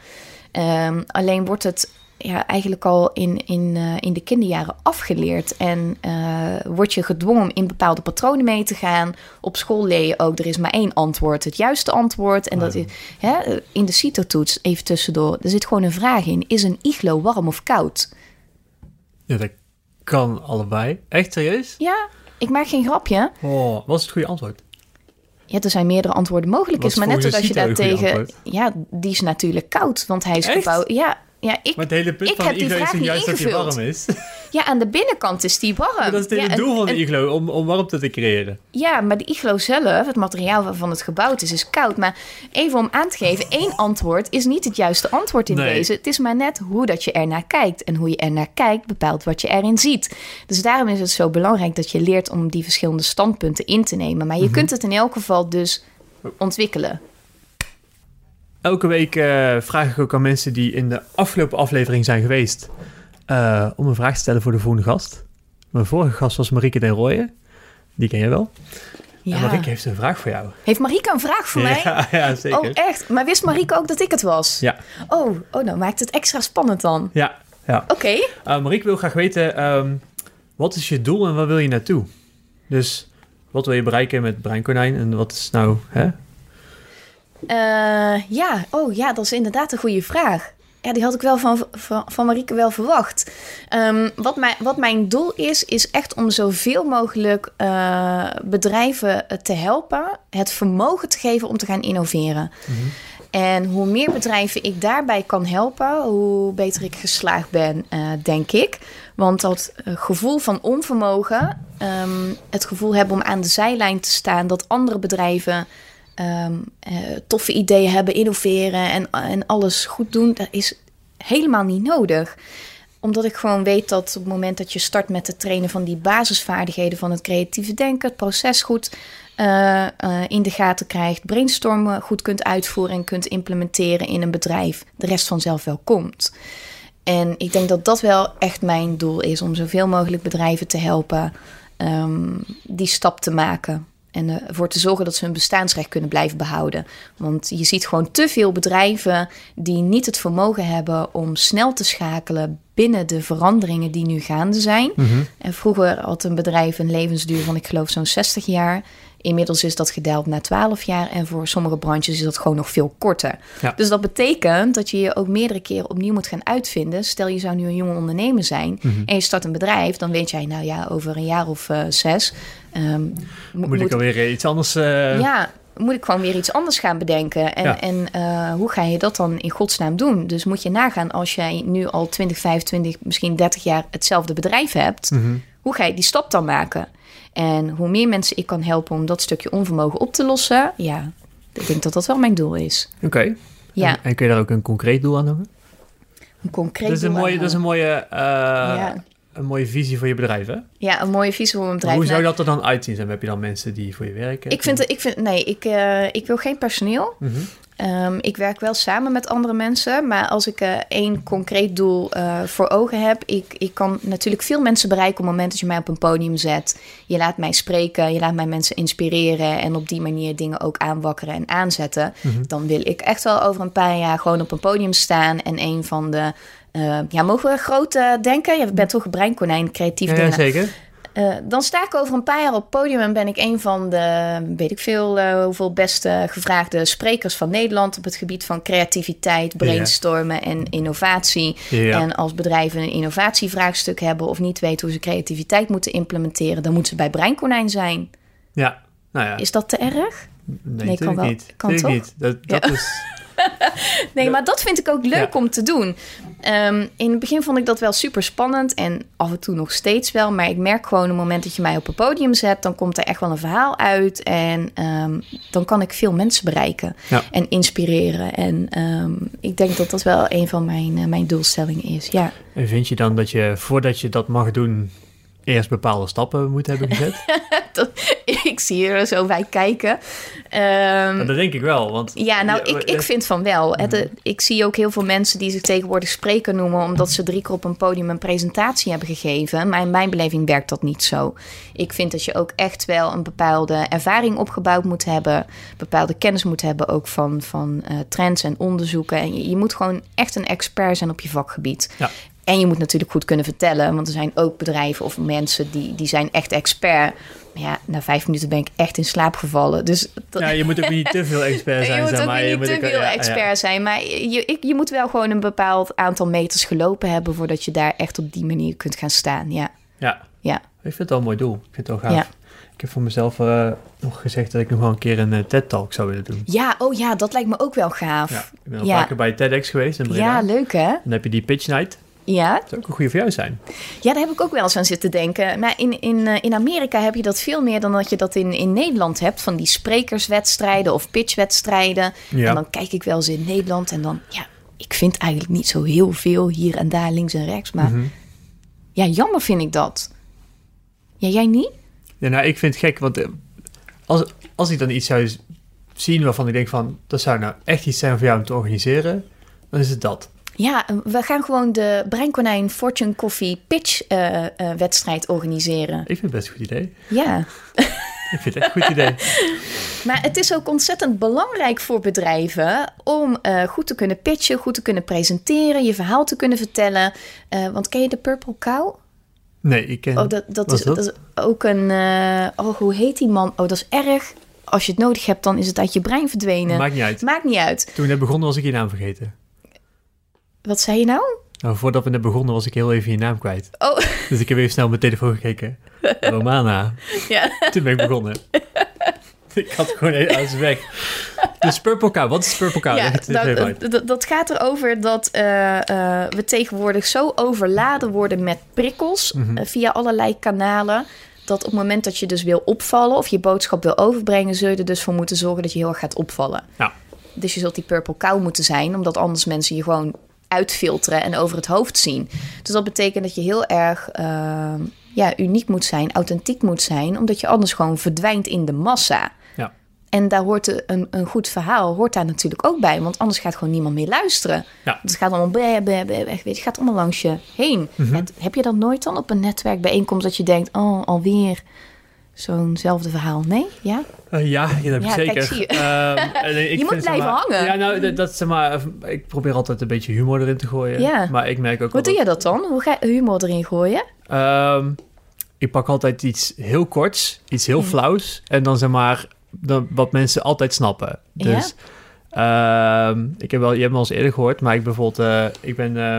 Ehm, alleen wordt het ja, eigenlijk al in, in, eh, in de kinderjaren afgeleerd. En eh word je gedwongen om in bepaalde patronen mee te gaan. Op school leer je ook, er is maar één antwoord, het juiste antwoord. En dat is hè, in de CITO-toets, even tussendoor, er zit gewoon een vraag in. Is een iglo warm of koud? ja, dat kan allebei. Echt serieus? Ja, ik maak geen grapje. Oh, wat is het goede antwoord? Ja, er zijn meerdere antwoorden mogelijk. Wat Is maar net zoals je daar tegen... Ja, die is natuurlijk koud, want hij is gebouwd... Ja, ja, ik, Maar het hele punt ik van heb de die vraag niet juist dat hij warm is? Ja, aan de binnenkant is die warm. Maar dat is het ja, doel van de iglo, om, om warmte te creëren. Ja, maar de iglo zelf, het materiaal waarvan het gebouwd is, is koud. Maar even om aan te geven, één antwoord is niet het juiste antwoord in Nee. deze. Het is maar net hoe dat je ernaar kijkt. En hoe je ernaar kijkt bepaalt wat je erin ziet. Dus daarom is het zo belangrijk dat je leert om die verschillende standpunten in te nemen. Maar je Mhm. kunt het in elk geval dus ontwikkelen. Elke week eh, vraag ik ook aan mensen die in de afgelopen aflevering zijn geweest... eh, om een vraag te stellen voor de volgende gast. Mijn vorige gast was Marieke den Rooyen. Die ken je wel. En Ja. Marieke heeft een vraag voor jou. Heeft Marieke een vraag voor mij? Ja, ja, zeker. Oh, echt? Maar wist Marieke ook dat ik het was? Ja, Oh, oh nou maakt het extra spannend dan. ja, ja. Oké. Uh, Marieke wil graag weten, ehm, wat is je doel en waar wil je naartoe? Dus wat wil je bereiken met Breinkonijn en wat is nou... Hè? Eh, ja, oh ja, dat is inderdaad een goede vraag. Ja, die had ik wel van, van, van Marieke wel verwacht. Ehm, wat, mijn, wat mijn doel is, is echt om zoveel mogelijk eh, bedrijven te helpen, het vermogen te geven om te gaan innoveren. En hoe meer bedrijven ik daarbij kan helpen, hoe beter ik geslaagd ben, eh, denk ik. Want dat eh, gevoel van onvermogen, ehm, het gevoel hebben om aan de zijlijn te staan, dat andere bedrijven ehm, eh, toffe ideeën hebben, innoveren en, en alles goed doen, dat is helemaal niet nodig omdat ik gewoon weet dat op het moment dat je start met het trainen van die basisvaardigheden van het creatieve denken, het proces goed uh, in de gaten krijgt, brainstormen goed kunt uitvoeren en kunt implementeren in een bedrijf, de rest vanzelf wel komt. En ik denk dat dat wel echt mijn doel is, om zoveel mogelijk bedrijven te helpen um, die stap te maken. En ervoor te zorgen dat ze hun bestaansrecht kunnen blijven behouden. Want je ziet gewoon te veel bedrijven die niet het vermogen hebben om snel te schakelen binnen de veranderingen die nu gaande zijn. Mm -hmm. En vroeger had een bedrijf een levensduur van, ik geloof, zo'n 60 jaar. Inmiddels is dat gedaald naar 12 jaar en voor sommige branches is dat gewoon nog veel korter. Ja. Dus dat betekent dat je je ook meerdere keren opnieuw moet gaan uitvinden. Stel je zou nu een jonge ondernemer zijn mm -hmm. en je start een bedrijf, dan weet jij, nou ja, over een jaar of uh, zes. Um, moet, moet ik alweer iets anders. Uh... Ja, moet ik gewoon weer iets anders gaan bedenken. En, ja. en uh, hoe ga je dat dan in godsnaam doen? Dus moet je nagaan als jij nu al 20, 25, misschien 30 jaar hetzelfde bedrijf hebt. Mm -hmm. Hoe ga je die stap dan maken? En hoe meer mensen ik kan helpen om dat stukje onvermogen op te lossen, ja, ik denk dat dat wel mijn doel is. Oké. Okay. Ja. En, en, kun je daar ook een concreet doel aan hebben? Een concreet dat is doel. Een mooie, dat is een mooie, uh, ja. Een mooie visie voor je bedrijf, hè? Ja, een mooie visie voor mijn bedrijf. Hoe zou dat er dan uitzien? Dan heb je dan mensen die voor je werken? Ik vind, ik vind nee, ik, uh, ik wil geen personeel. Mm -hmm. Um, ik werk wel samen met andere mensen, maar als ik uh, één concreet doel uh, voor ogen heb, ik, ik kan natuurlijk veel mensen bereiken op het moment dat je mij op een podium zet. Je laat mij spreken, je laat mij mensen inspireren en op die manier dingen ook aanwakkeren en aanzetten. Mm -hmm. Dan wil ik echt wel over een paar jaar gewoon op een podium staan en een van de, uh, ja, mogen we groot denken? Je bent toch een breinkonijn, creatief ja, dingen. Zeker. Uh, dan sta ik over een paar jaar op het podium en ben ik een van de, weet ik veel, uh, hoeveel beste gevraagde sprekers van Nederland op het gebied van creativiteit, brainstormen en innovatie. En als bedrijven een innovatievraagstuk hebben of niet weten hoe ze creativiteit moeten implementeren, dan moeten ze bij Breinkonijn zijn. Ja, nou ja. Is dat te erg? Nee, nee kan wel. Niet. Kan toch? Niet. Dat, dat ja. is. nee, maar dat vind ik ook leuk ja. om te doen. Um, in het begin vond ik dat wel super spannend en af en toe nog steeds wel. Maar ik merk gewoon op het moment dat je mij op een podium zet, dan komt er echt wel een verhaal uit. En um, dan kan ik veel mensen bereiken ja. en inspireren. En um, ik denk dat dat wel een van mijn, uh, mijn doelstellingen is. Ja. En vind je dan dat je voordat je dat mag doen, eerst bepaalde stappen moet hebben gezet? dat, ik zie er zo bij kijken. Um, dat denk ik wel. Want ja, nou, ik, ik vind van wel. Mm. Het, ik zie ook heel veel mensen die zich tegenwoordig spreker noemen... omdat ze drie keer op een podium een presentatie hebben gegeven. Maar in mijn beleving werkt dat niet zo. Ik vind dat je ook echt wel een bepaalde ervaring opgebouwd moet hebben. Bepaalde kennis moet hebben ook van, van uh, trends en onderzoeken. En je, je moet gewoon echt een expert zijn op je vakgebied. Ja. En je moet natuurlijk goed kunnen vertellen, want er zijn ook bedrijven of mensen die, die zijn echt expert. Maar ja, na vijf minuten ben ik echt in slaap gevallen. Dus dat... Ja, je moet ook niet te veel expert zijn. je moet ook maar. niet je moet te ook, veel ja, expert ja. zijn. Maar je, je moet wel gewoon een bepaald aantal meters gelopen hebben... voordat je daar echt op die manier kunt gaan staan. Ja, ja. ja. ik vind het wel een mooi doel. Ik vind het wel gaaf. Ja. Ik heb voor mezelf uh, nog gezegd dat ik nog wel een keer een uh, TED-talk zou willen doen. Ja, oh ja, dat lijkt me ook wel gaaf. Ja, ik ben al Ja. keer bij TEDx geweest in Breda. Ja, leuk hè? Dan heb je die pitch night. Ja, Dat zou ook een goede voor jou zijn. Ja, daar heb ik ook wel eens aan zitten denken. Maar in, in, eh, in Amerika heb je dat veel meer dan dat je dat in, in Nederland hebt. Van die sprekerswedstrijden of pitchwedstrijden. Ja. En dan kijk ik wel eens in Nederland en dan, ja, ik vind eigenlijk niet zo heel veel hier en daar links en rechts. Maar Mhm. ja, jammer vind ik dat. Ja, jij niet? Ja, nou, ik vind het gek, want eh, als, als ik dan iets zou zien waarvan ik denk van... dat zou nou echt iets zijn voor jou om te organiseren, dan is het dat. Ja, we gaan gewoon de Breinkonijn Fortune Coffee Pitch eh, eh, wedstrijd organiseren. Ik vind het best een goed idee. Ja, Ik vind het echt een goed idee. maar het is ook ontzettend belangrijk voor bedrijven om eh, goed te kunnen pitchen, goed te kunnen presenteren, je verhaal te kunnen vertellen. Eh, want ken je de Purple Cow? Nee, ik ken... Oh, dat, dat, is, dat? dat? is ook een. eh, oh, hoe heet die man? Oh, dat is erg. Als je het nodig hebt, dan is het uit je brein verdwenen. Maakt niet uit. Maakt niet uit. Toen ik net begon was ik je naam vergeten. Wat zei je nou? Nou, voordat we net begonnen was ik heel even je naam kwijt. Oh, Dus ik heb even snel op mijn telefoon gekeken. Romana. ja. Toen ben ik begonnen. ik had gewoon even uit weg. Dus Purple Cow, wat is Purple Cow? ja dat, uit. dat, dat gaat erover dat eh, eh, we tegenwoordig zo overladen worden met prikkels Mhm. eh, via allerlei kanalen. Dat op het moment dat je dus wil opvallen of je boodschap wil overbrengen, zul je er dus voor moeten zorgen dat je heel erg gaat opvallen. Ja. Dus je zult die purple cow moeten zijn, omdat anders mensen je gewoon uitfilteren en over het hoofd zien. Dus dat betekent dat je heel erg eh, ja, uniek moet zijn, authentiek moet zijn, omdat je anders gewoon verdwijnt in de massa. Ja. En daar hoort een, een goed verhaal hoort daar natuurlijk ook bij, want anders gaat gewoon niemand meer luisteren. Ja. Het gaat allemaal bleh, bleh, bleh, weet je, gaat allemaal langs je heen. Mhm. Heb je dat nooit dan op een netwerkbijeenkomst dat je denkt, oh, alweer zo'nzelfde verhaal? Nee? Ja? Ja, ja, dat heb ik Ja, zeker. kijk, zie je. Ik Je moet zeg blijven maar- hangen. Ja, nou, dat, dat, zeg maar, ik probeer altijd een beetje humor erin te gooien. Ja. Maar ik merk ook Hoe doe je dat dan? Hoe ga je humor erin gooien? Ehm, ik pak altijd iets heel korts, iets heel Ja. flauws. En dan zeg maar dan, wat mensen altijd snappen. Ja? Dus ehm, ik heb wel, je hebt me al eens eerder gehoord, maar ik bijvoorbeeld, eh, ik ben eh,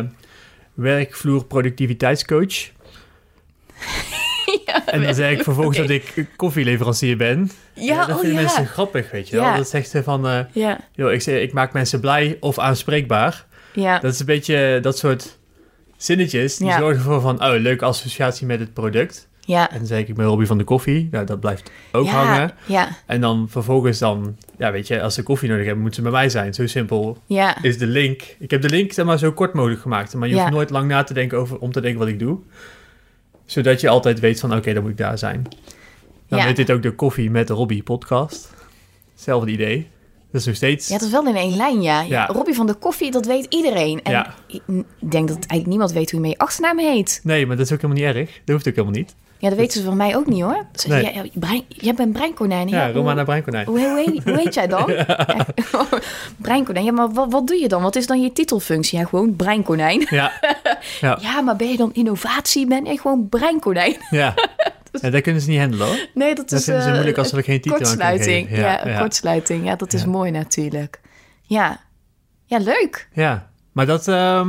werkvloer productiviteitscoach. Ja, En dan zeg ik vervolgens dat ik koffieleverancier ben. Ja, dat oh vinden ja. mensen grappig, weet je wel. Ja. Dat zegt ze van, Ja, joh, ik, zeg, ik maak mensen blij of aanspreekbaar. ja. Dat is een beetje dat soort zinnetjes, die Ja. zorgen ervoor van, oh, leuke associatie met het product. ja. En dan zeg ik, ik ben Robbie van de koffie. Nou, dat blijft ook ja, hangen. Ja, En dan vervolgens dan, ja, weet je, als ze koffie nodig hebben, moeten ze bij mij zijn. Zo simpel ja. is de link. Ik heb de link, zeg maar, zo kort mogelijk gemaakt. Maar je Ja. hoeft nooit lang na te denken over, om te denken wat ik doe. Zodat je altijd weet van, oké, dan moet ik daar zijn. Dan Ja. heet dit ook de Koffie met Robbie podcast. Hetzelfde idee. Dat is nog steeds... Ja, dat is wel in één lijn, ja. Robbie van de koffie, dat weet iedereen. En Ja. ik denk dat eigenlijk niemand weet hoe je met je achternaam heet. Nee, maar dat is ook helemaal niet erg. Dat hoeft ook helemaal niet. Ja, dat weten ze van mij ook niet, hoor. Ze Nee. ja, ja, brein, jij bent Breinkonijn. Ja, hoe- Romana Breinkonijn. Hoe, hoe, hoe heet jij dan? Ja. Breinkonijn. Ja, maar wat, wat doe je dan? Wat is dan je titelfunctie? Ja, gewoon breinkonijn. Ja, ja, Ja, maar ben je dan innovatie? Ben je gewoon breinkonijn? ja. ja. Dat kunnen ze niet handelen hoor. Nee, dat Dat is ze eh, moeilijk als ze er geen titel kortsluiting. geven. Ja, een kortsluiting. Ja, dat is Ja. mooi natuurlijk. Ja. Ja, leuk. Ja, maar dat... ehm,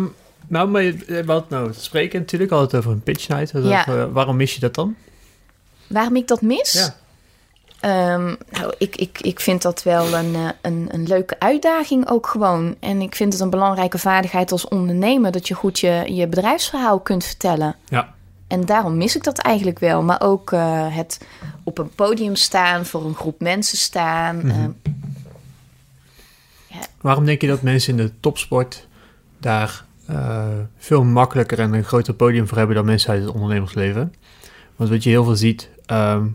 nou, maar je- eh, wat nou, spreken natuurlijk altijd over een pitch night. Dus Ja. over- waarom mis je dat dan? Waarom ik dat mis? Ja. Ehm, nou, ik, ik, ik vind dat wel een, eh, een, een leuke uitdaging ook gewoon. En ik vind het een belangrijke vaardigheid als ondernemer... dat je goed je, je bedrijfsverhaal kunt vertellen. Ja. En daarom mis ik dat eigenlijk wel. Maar ook het op een podium staan, voor een groep mensen staan. Mhm. ehm, Waarom denk je dat mensen in de topsport daar eh, veel makkelijker en een groter podium voor hebben dan mensen uit het ondernemersleven? Want wat je heel veel ziet, ehm,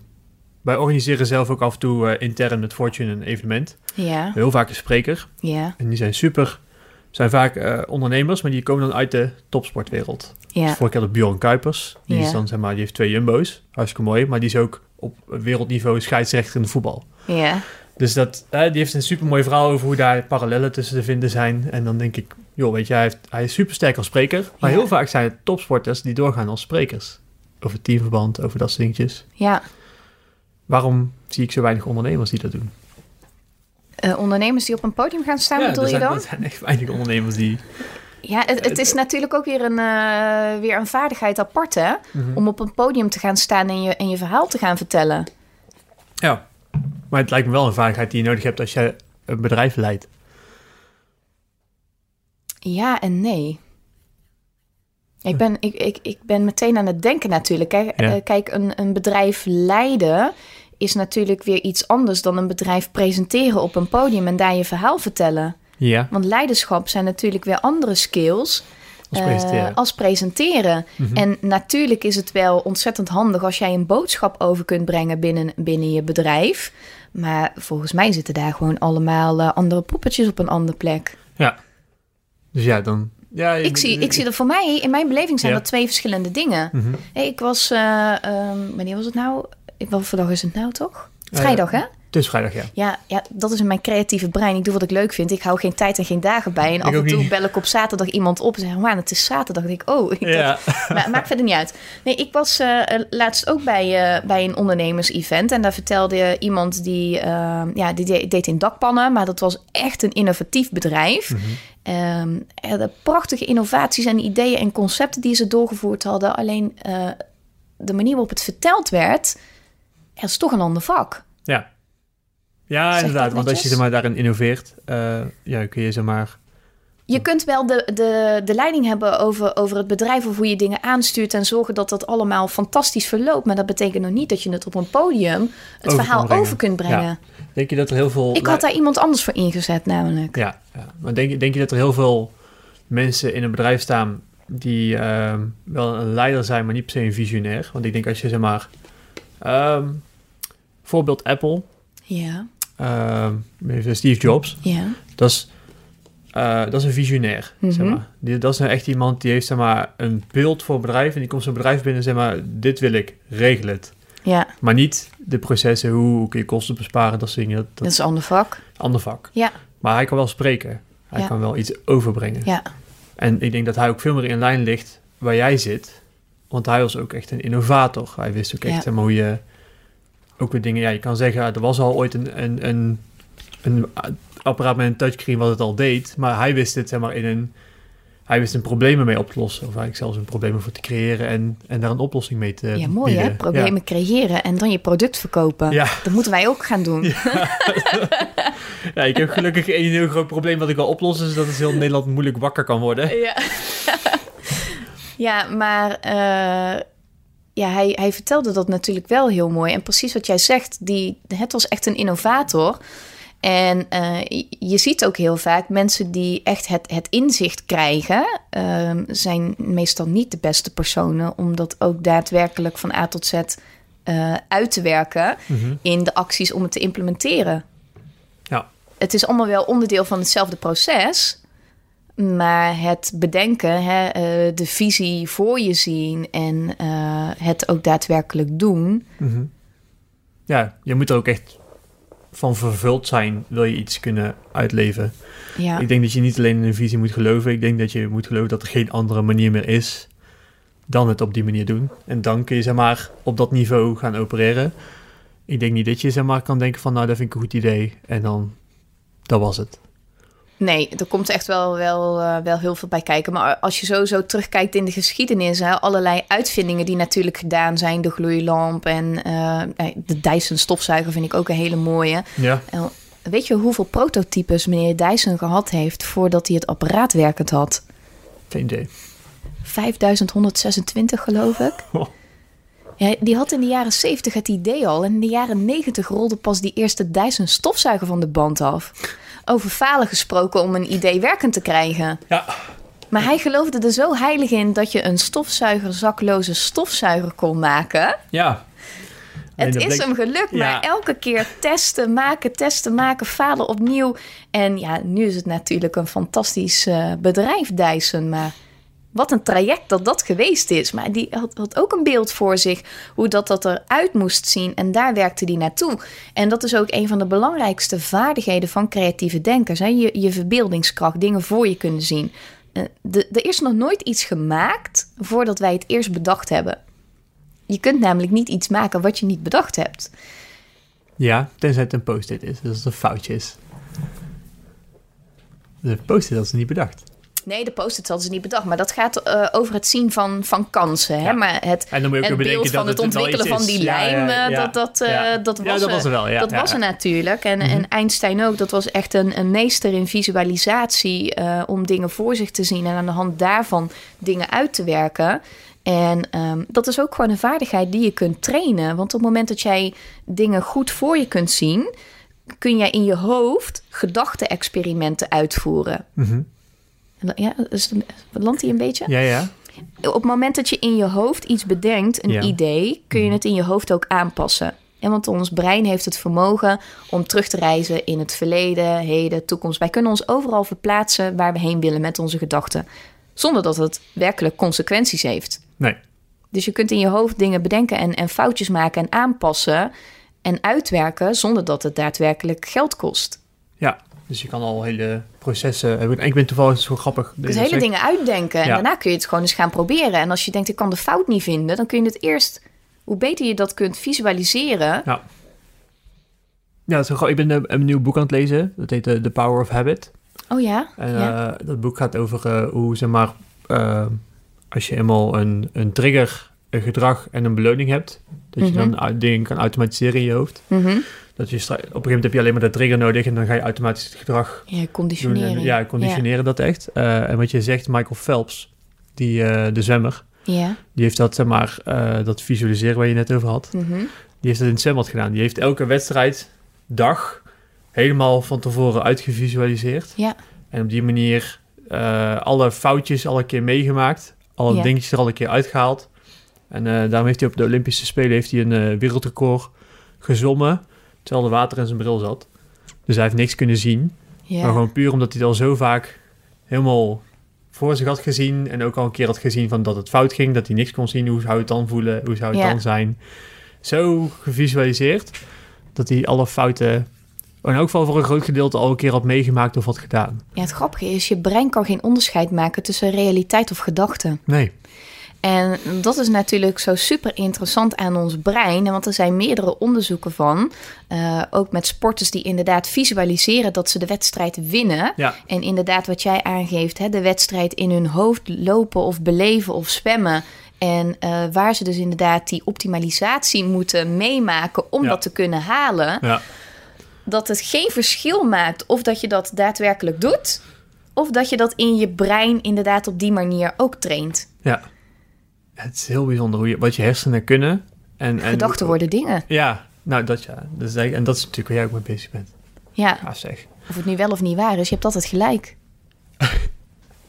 wij organiseren zelf ook af en toe eh, intern met Fortune een evenement. ja, Heel vaak een spreker. ja, En die zijn super, zijn vaak eh, ondernemers, maar die komen dan uit de topsportwereld. Dus ja, vorige keer had ik Bjorn Kuipers. Die, is dan, zeg maar, die heeft twee jumbo's. Hartstikke mooi. Maar die is ook op wereldniveau scheidsrechter in de voetbal. ja. Dus dat, die heeft een super mooi verhaal over hoe daar parallellen tussen te vinden zijn. En dan denk ik, joh, weet je, hij, heeft, hij is super sterk als spreker. Maar Ja. heel vaak zijn het topsporters die doorgaan als sprekers. Over teamverband, over dat soort dingetjes. ja. Waarom zie ik zo weinig ondernemers die dat doen? Eh, ondernemers die op een podium gaan staan, Ja, bedoel je zijn, dan? er zijn echt weinig ondernemers die... Ja, het, het is natuurlijk ook weer een, eh, weer een vaardigheid apart, hè? Mhm. Om op een podium te gaan staan en je, en je verhaal te gaan vertellen. Ja, maar het lijkt me wel een vaardigheid die je nodig hebt als je een bedrijf leidt. Ja en nee. Ik ben, ik, ik, ik ben meteen aan het denken natuurlijk. Kijk, Ja. eh, kijk een, een bedrijf leiden is natuurlijk weer iets anders dan een bedrijf presenteren op een podium en daar je verhaal vertellen. Ja, Want leiderschap zijn natuurlijk weer andere skills als eh, presenteren. als presenteren. Mhm. En natuurlijk is het wel ontzettend handig als jij een boodschap over kunt brengen binnen, binnen je bedrijf. Maar volgens mij zitten daar gewoon allemaal eh, andere poppetjes op een andere plek. Ja. Dus ja, dan... Ja, Ik zie, ik zie dat voor mij, in mijn beleving zijn Ja. dat twee verschillende dingen. Mhm. Hey, ik was, eh, ehm, wanneer was het nou? Ik- Wat voor dag is het nou toch? Vrijdag, hè? Het is vrijdag, ja. Ja, ja, dat is in mijn creatieve brein. Ik doe wat ik leuk vind. Ik hou geen tijd en geen dagen bij. En af en toe niet. bel ik op zaterdag iemand op en zeg... man, het is zaterdag. Dan denk ik, oh, ik Ja. maar maakt verder niet uit. Nee, ik was eh, eh, laatst ook bij, eh, bij een ondernemers-event. En daar vertelde iemand die, eh, ja, die de- deed in dakpannen. Maar dat was echt een innovatief bedrijf. Ehm, er hadden prachtige innovaties en ideeën en concepten die ze doorgevoerd hadden. Alleen eh, de manier waarop het verteld werd, er is toch een ander vak. Ja, ja Zeg inderdaad. Want als je zeg maar, daarin innoveert, eh, ja, kun je zeg maar... Je kunt wel de, de, de leiding hebben over, over het bedrijf of hoe je dingen aanstuurt en zorgen dat dat allemaal fantastisch verloopt. Maar dat betekent nog niet dat je het op een podium het Over verhaal over kunt brengen. Ja. Denk je dat er heel veel... Ik had daar iemand anders voor ingezet, namelijk. Ja, ja. maar denk, je- denk je dat er heel veel mensen in een bedrijf staan die ehm, wel een leider zijn, maar niet per se een visionair? Want ik denk als je zeg maar... ehm, voorbeeld Apple, Ja, ehm, Steve Jobs, ja. dat is, eh, dat is een visionair, zeg Mhm. maar. Die, dat is nou echt iemand die heeft zeg maar een beeld voor bedrijf en die komt zo'n bedrijf binnen en zeg maar, dit wil ik, regel het. Ja, Maar niet de processen, hoe, hoe kun je kosten besparen, dat soort dingen. Dat, is een ander vak. ander vak. Ja, Maar hij kan wel spreken. Hij Ja. kan wel iets overbrengen. ja, En ik denk dat hij ook veel meer in lijn ligt waar jij zit. Want hij was ook echt een innovator. Hij wist ook echt Ja. hoe je ook weer dingen... Ja, je kan zeggen, er was al ooit een, een, een, een apparaat met een touchscreen wat het al deed. Maar hij wist het zeg maar in een... Hij wist een probleem mee op te lossen. Of eigenlijk zelfs een probleem voor te creëren en, en daar een oplossing mee te ja mooi hè? Problemen creëren en dan je product verkopen. Ja. Dat moeten wij ook gaan doen. Ja, ik heb gelukkig één heel groot probleem wat ik al oplos. Dus dat is heel Nederland moeilijk wakker kan worden. Ja, ja maar eh, ja, hij, hij vertelde dat natuurlijk wel heel mooi. En precies wat jij zegt, die, het was echt een innovator. En eh, je- ziet ook heel vaak mensen die echt het, het inzicht krijgen, ehm, zijn meestal niet de beste personen om dat ook daadwerkelijk van A tot Z eh, uit te werken Mhm. in de acties om het te implementeren. Ja. Het is allemaal wel onderdeel van hetzelfde proces. Maar het bedenken, hè, eh, de visie voor je zien en eh, het ook daadwerkelijk doen. Mhm. Ja, je moet er ook echt van vervuld zijn, wil je iets kunnen uitleven. Ja, Ik denk dat je niet alleen in een visie moet geloven. Ik denk dat je moet geloven dat er geen andere manier meer is dan het op die manier doen. En dan kun je zeg maar op dat niveau gaan opereren. Ik denk niet dat je zeg maar kan denken van nou dat vind ik een goed idee en dan dat was het. Nee, er komt echt wel, wel, eh, wel heel veel bij kijken. Maar als je sowieso terugkijkt in de geschiedenis, hè, allerlei uitvindingen die natuurlijk gedaan zijn, de gloeilamp en eh, de Dyson stofzuiger vind ik ook een hele mooie. Ja, weet je hoeveel prototypes meneer Dyson gehad heeft voordat hij het apparaat werkend had? geen idee. 5126 geloof ik. Oh. Ja, die had in de jaren 70 het idee al. En in de jaren 90 rolde pas die eerste Dyson stofzuiger van de band af. Over falen gesproken om een idee werkend te krijgen. Ja, Maar hij geloofde er zo heilig in dat je een stofzuiger zakloze stofzuiger kon maken. ja. Het is bleek- hem gelukt, Ja. maar elke keer testen, maken, testen, maken, falen opnieuw. En ja, nu is het natuurlijk een fantastisch eh, bedrijf, Dyson. Maar wat een traject dat dat geweest is. Maar die had, ook een beeld voor zich hoe dat, dat eruit moest zien. En daar werkte die naartoe. En dat is ook een van de belangrijkste vaardigheden van creatieve denkers. Hè? Je, je verbeeldingskracht, dingen voor je kunnen zien. Eh, de, er is nog nooit iets gemaakt voordat wij het eerst bedacht hebben. Je kunt namelijk niet iets maken wat je niet bedacht hebt. Ja, tenzij het een post-it is. Dus als het een foutje is. De post-it ze niet bedacht. Nee, de post-it hadden ze niet bedacht. Maar dat gaat eh, over het zien van, van kansen. Hè? Ja. Maar het, En dan moet je ook het beeld van het ontwikkelen van die lijm, ja, eh, ja. dat, dat, eh, dat was, dat er- was er wel, dat was er natuurlijk. En, Mhm. en Einstein ook. Dat was echt een, een meester in visualisatie om dingen voor zich te zien. En aan de hand daarvan dingen uit te werken. En ehm, dat is ook gewoon een vaardigheid die je kunt trainen. Want op het moment dat jij dingen goed voor je kunt zien... kun jij in je hoofd gedachte-experimenten uitvoeren. Mhm. Ja, is het- landt hij een beetje? Ja, ja. Op het moment dat je in je hoofd iets bedenkt, een Ja. Mhm. idee, kun je het in je hoofd ook aanpassen. En want ons brein heeft het vermogen om terug te reizen in het verleden, heden, toekomst. Wij kunnen ons overal verplaatsen waar we heen willen met onze gedachten. Zonder dat het werkelijk consequenties heeft. Nee. Dus je kunt in je hoofd dingen bedenken en, en foutjes maken en aanpassen. en uitwerken zonder dat het daadwerkelijk geld kost. Ja, dus je kan al hele processen hebben. Ik ben toevallig zo grappig. Dus hele dingen uitdenken en Ja. daarna kun je het gewoon eens gaan proberen. En als je denkt, ik kan de fout niet vinden, dan kun je het eerst, hoe beter je dat kunt visualiseren. Ja. Ja, dat is ik ben een, een nieuw boek aan het lezen. Dat heet eh, The Power of Habit. Oh ja? En ja. eh, dat boek gaat over eh, hoe, zeg maar, eh, als je eenmaal een, een trigger, een gedrag en een beloning hebt, dat je Mhm. dan uit- dingen kan automatiseren in je hoofd. Mhm. Dat je op een gegeven moment heb je alleen maar de trigger nodig en dan ga je automatisch het gedrag Ja, doen. conditionering. En, ja, conditioneren dat echt. Eh, en wat je zegt, Michael Phelps, die, eh, de zwemmer, Ja. die heeft dat, zeg maar, eh, dat visualiseren waar je net over had. Mhm. Die heeft dat in het zwembad gedaan. Die heeft elke wedstrijd, dag, helemaal van tevoren uitgevisualiseerd. Ja. En op die manier alle foutjes al een keer meegemaakt. Alle Ja. dingetjes er al een keer uitgehaald. En daarom heeft hij op de Olympische Spelen heeft hij een wereldrecord gezwommen. Terwijl er water in zijn bril zat. Dus hij heeft niks kunnen zien. Maar gewoon puur omdat hij het al zo vaak helemaal voor zich had gezien. En ook al een keer had gezien van dat het fout ging. Dat hij niks kon zien. Hoe zou het dan voelen? Hoe zou het dan zijn? Zo gevisualiseerd. Dat hij alle fouten... In elk geval voor een groot gedeelte al een keer had meegemaakt of had gedaan. ja, het grappige is, je brein kan geen onderscheid maken tussen realiteit of gedachte. Nee. En dat is natuurlijk zo super interessant aan ons brein. Want er zijn meerdere onderzoeken van. eh, ook met sporters die inderdaad visualiseren dat ze de wedstrijd winnen. Ja. En inderdaad, wat jij aangeeft, hè, de wedstrijd in hun hoofd lopen of beleven of zwemmen. En eh, waar ze dus inderdaad die optimalisatie moeten meemaken om Ja. dat te kunnen halen. Ja. Dat het geen verschil maakt of dat je dat daadwerkelijk doet. Of dat je dat in je brein inderdaad op die manier ook traint. Ja. Het is heel bijzonder hoe je, wat je hersenen kunnen. En, en Gedachten worden dingen. Ja, nou dat ja. Dat is eigenlijk- en dat is natuurlijk waar jij ook mee bezig bent. Ja, Ja, zeg. of het nu wel of niet waar is, je hebt altijd gelijk.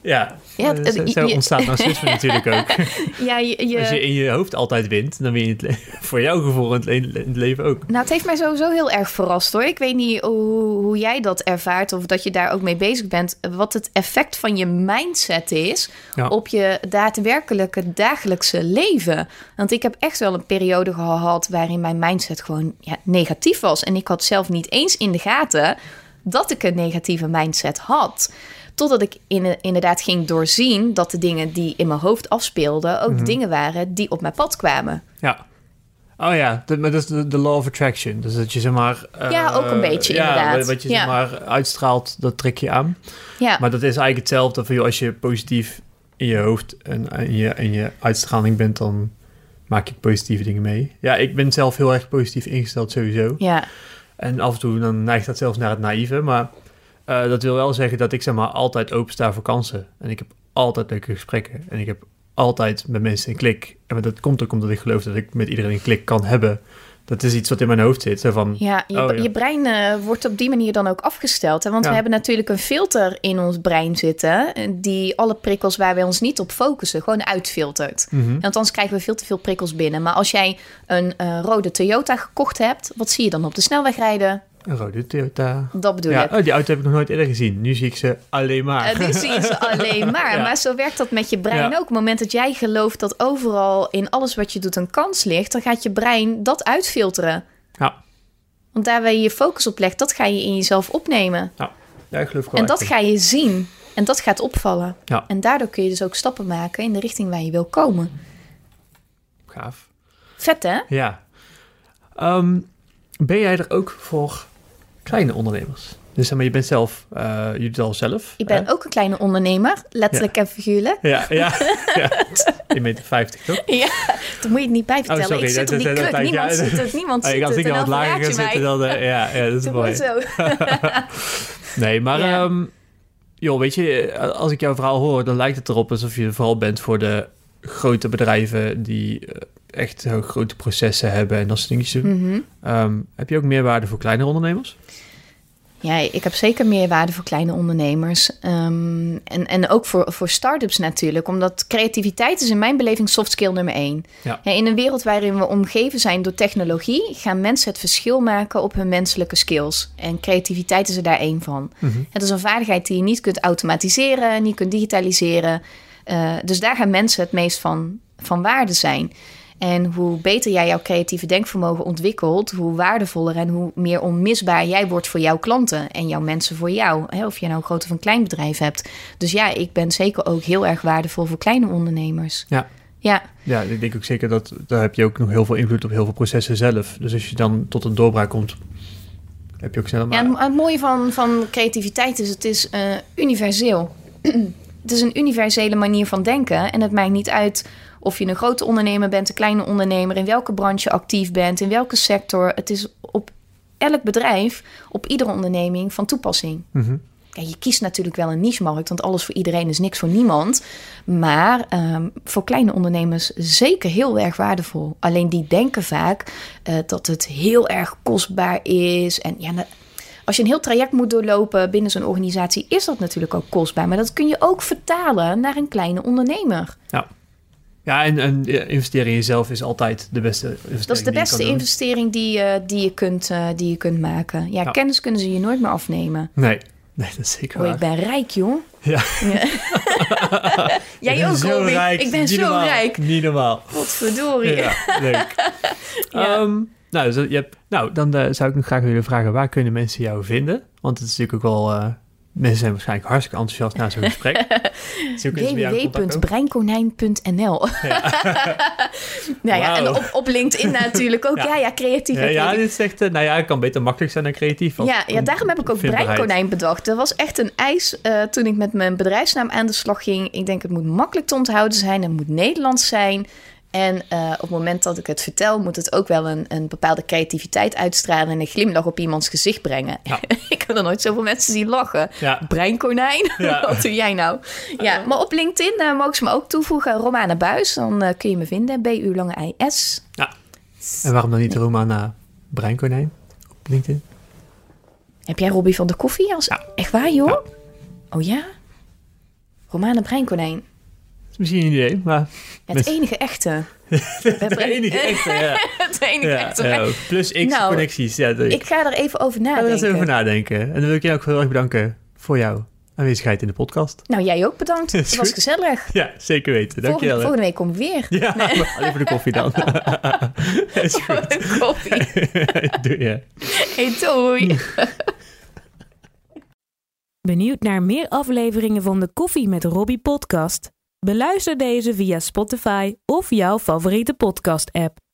Ja, Ja, het- zo, je- zo je- ontstaat narcisme natuurlijk ook. Ja, je, je- Als je in je hoofd altijd wint, dan win je het voor jouw gevoel in het, le- in het leven ook. Nou, het heeft mij sowieso heel erg verrast hoor. Ik weet niet hoe, hoe jij dat ervaart of dat je daar ook mee bezig bent. Wat het effect van je mindset is Ja. op je daadwerkelijke dagelijkse leven. Want ik heb echt wel een periode gehad waarin mijn mindset gewoon ja, negatief was. En ik had zelf niet eens in de gaten dat ik een negatieve mindset had. Totdat ik in, inderdaad ging doorzien dat de dingen die in mijn hoofd afspeelden ook de dingen waren die op mijn pad kwamen. Ja. Oh ja, dat, maar dat is de, de law of attraction. Dus dat je zeg maar... eh, Ja, ook een beetje, ja, inderdaad. Wat, wat je Ja. zeg maar uitstraalt, dat trek je aan. Ja, Maar dat is eigenlijk hetzelfde voor je als je positief in je hoofd en in je, in je uitstraling bent, dan maak je positieve dingen mee. Ja, ik ben zelf heel erg positief ingesteld sowieso. ja. En af en toe dan neigt dat zelfs naar het naïeve. Maar eh, dat wil wel zeggen dat ik zeg maar altijd opensta voor kansen. En ik heb altijd leuke gesprekken. En ik heb altijd met mensen een klik. En dat komt ook omdat ik geloof dat ik met iedereen een klik kan hebben. Dat is iets wat in mijn hoofd zit. Van, Ja, je, Oh, ja. je brein eh, wordt op die manier dan ook afgesteld. Hè? Want Ja. we hebben natuurlijk een filter in ons brein zitten... eh, die alle prikkels waar wij ons niet op focussen gewoon uitfiltert. mhm. Want anders krijgen we veel te veel prikkels binnen. Maar als jij een rode Toyota gekocht hebt... wat zie je dan op de snelweg rijden? Een rode Toyota. Dat bedoel Ja, ik. oh, die auto heb ik nog nooit eerder gezien. Nu zie ik ze alleen maar. Eh, die zie je ze alleen maar. Ja. Maar zo werkt dat met je brein Ja. ook. Op het moment dat jij gelooft dat overal in alles wat je doet een kans ligt... dan gaat je brein dat uitfilteren. Ja. Want daar waar je je focus op legt, dat ga je in jezelf opnemen. ja, ik geloof wel En dat ga je zien. En dat gaat opvallen. Ja. En daardoor kun je dus ook stappen maken in de richting waar je wil komen. Gaaf. Vet hè? Ja. Ehm, ben jij er ook voor kleine ondernemers? Dus zeg maar, je bent zelf, eh je doet al zelf. Ik ben hè? ook een kleine ondernemer, letterlijk en figuurlijk. Ja, ja, ja. 1,50 meter 50, toch? Ja, dan moet je het niet bij vertellen. Oh, sorry, ik zit dat- op die dat- kruk. niemand ja, ziet het, niemand Oh, ziet als het. ik dan wat lager ga je zitten, dan... eh, ja, ja, dat is mooi. zo. Nee, maar ehm, joh, weet je, eh, als ik jouw verhaal hoor, dan lijkt het erop alsof je vooral bent voor de grote bedrijven die echt heel grote processen hebben en dat soort dingetjes doen. Mhm. Ehm, heb je ook meerwaarde voor kleinere ondernemers? Ja, ik heb zeker meerwaarde voor kleine ondernemers. Ehm, en, en ook voor, voor start-ups natuurlijk. Omdat creativiteit is in mijn beleving soft skill nummer één. Ja. Ja, in een wereld waarin we omgeven zijn door technologie... gaan mensen het verschil maken op hun menselijke skills. En creativiteit is er daar één van. Mhm. Het is een vaardigheid die je niet kunt automatiseren, niet kunt digitaliseren. Eh, dus daar gaan mensen het meest van, van waarde zijn. En hoe beter jij jouw creatieve denkvermogen ontwikkelt, hoe waardevoller en hoe meer onmisbaar jij wordt voor jouw klanten en jouw mensen voor jou. Hè? Of je nou een groot of een klein bedrijf hebt. Dus ja, ik ben zeker ook heel erg waardevol voor kleine ondernemers. Ja. Ja, Ja, ik denk ook zeker dat daar heb je ook nog heel veel invloed op heel veel processen zelf. Dus als je dan tot een doorbraak komt, heb je ook snel. ja Maar, het mooie van, van creativiteit is, het is eh, universeel. het is een universele manier van denken. En het maakt niet uit of je een grote ondernemer bent, een kleine ondernemer, in welke branche actief bent, in welke sector. Het is op elk bedrijf, op iedere onderneming van toepassing. Kijk, je kiest natuurlijk wel een niche-markt, want alles voor iedereen is niks voor niemand. Maar ehm, voor kleine ondernemers zeker heel erg waardevol. Alleen die denken vaak eh, dat het heel erg kostbaar is. En ja, als je een heel traject moet doorlopen binnen zo'n organisatie, is dat natuurlijk ook kostbaar. Maar dat kun je ook vertalen naar een kleine ondernemer. Ja, en, en ja, investeren in jezelf is altijd de beste investering. Dat is de beste investering die, je- die, je kunt, eh, die je kunt maken. Ja, Ja. kennis kunnen ze je nooit meer afnemen. Nee, nee, dat is zeker Oh, ik ben rijk, joh. Ja. Ja. Jij ook, zo Robin. rijk, Ik ben niet zo normaal, rijk. Niet normaal. Godverdorie. Ja, leuk. Ja. Ehm, nou, dus je hebt, nou, dan eh, zou ik nog graag willen vragen, waar kunnen mensen jou vinden? Want het is natuurlijk ook wel... mensen zijn waarschijnlijk hartstikke enthousiast na zo'n gesprek. Www.breinkonijn.nl Nou ja, en Wauw. op, op LinkedIn natuurlijk ook. Ja. Ja, ja, creatief. Ja, en ja, dit is echt... eh, nou ja, het kan beter makkelijk zijn dan creatief. Ja, ja, daarom heb ik ook breinkonijn bedacht. Dat was echt een eis eh, toen ik met mijn bedrijfsnaam aan de slag ging. Ik denk, het moet makkelijk te onthouden zijn. Het moet Nederlands zijn. En eh, op het moment dat ik het vertel, moet het ook wel een, een bepaalde creativiteit uitstralen en een glimlach op iemands gezicht brengen. Ja. ik heb nog nooit zoveel mensen zien lachen. Ja, Breinkonijn? Ja. Wat doe jij nou? Ja, maar op LinkedIn eh, mogen ze me ook toevoegen. Romana Buis, dan eh, kun je me vinden. B-U lange I-S. en waarom dan niet Romana Breinkonijn op LinkedIn? Heb jij Robbie van de Koffie? Als... Ja. Echt waar, joh? Ja. Oh ja? Romana Breinkonijn. Is misschien een idee, maar... Ja, het enige echte. De enige echte, ja. het enige ja, echte. ja, plus X Nou, connecties. Ja, dat- Ik ga er even over Ga er nadenken. eens even over nadenken. En dan wil ik je ook heel erg bedanken voor jouw aanwezigheid in de podcast. Nou, jij ook bedankt. Het was gezellig. Ja, zeker weten. Volgende, Dankjewel. hè. volgende week kom ik weer. Ja, maar alleen voor de koffie dan. is goed. Koffie. Doe je. Hey, doei. Benieuwd naar meer afleveringen van de Koffie met Robbie podcast? Beluister deze via Spotify of jouw favoriete podcast app.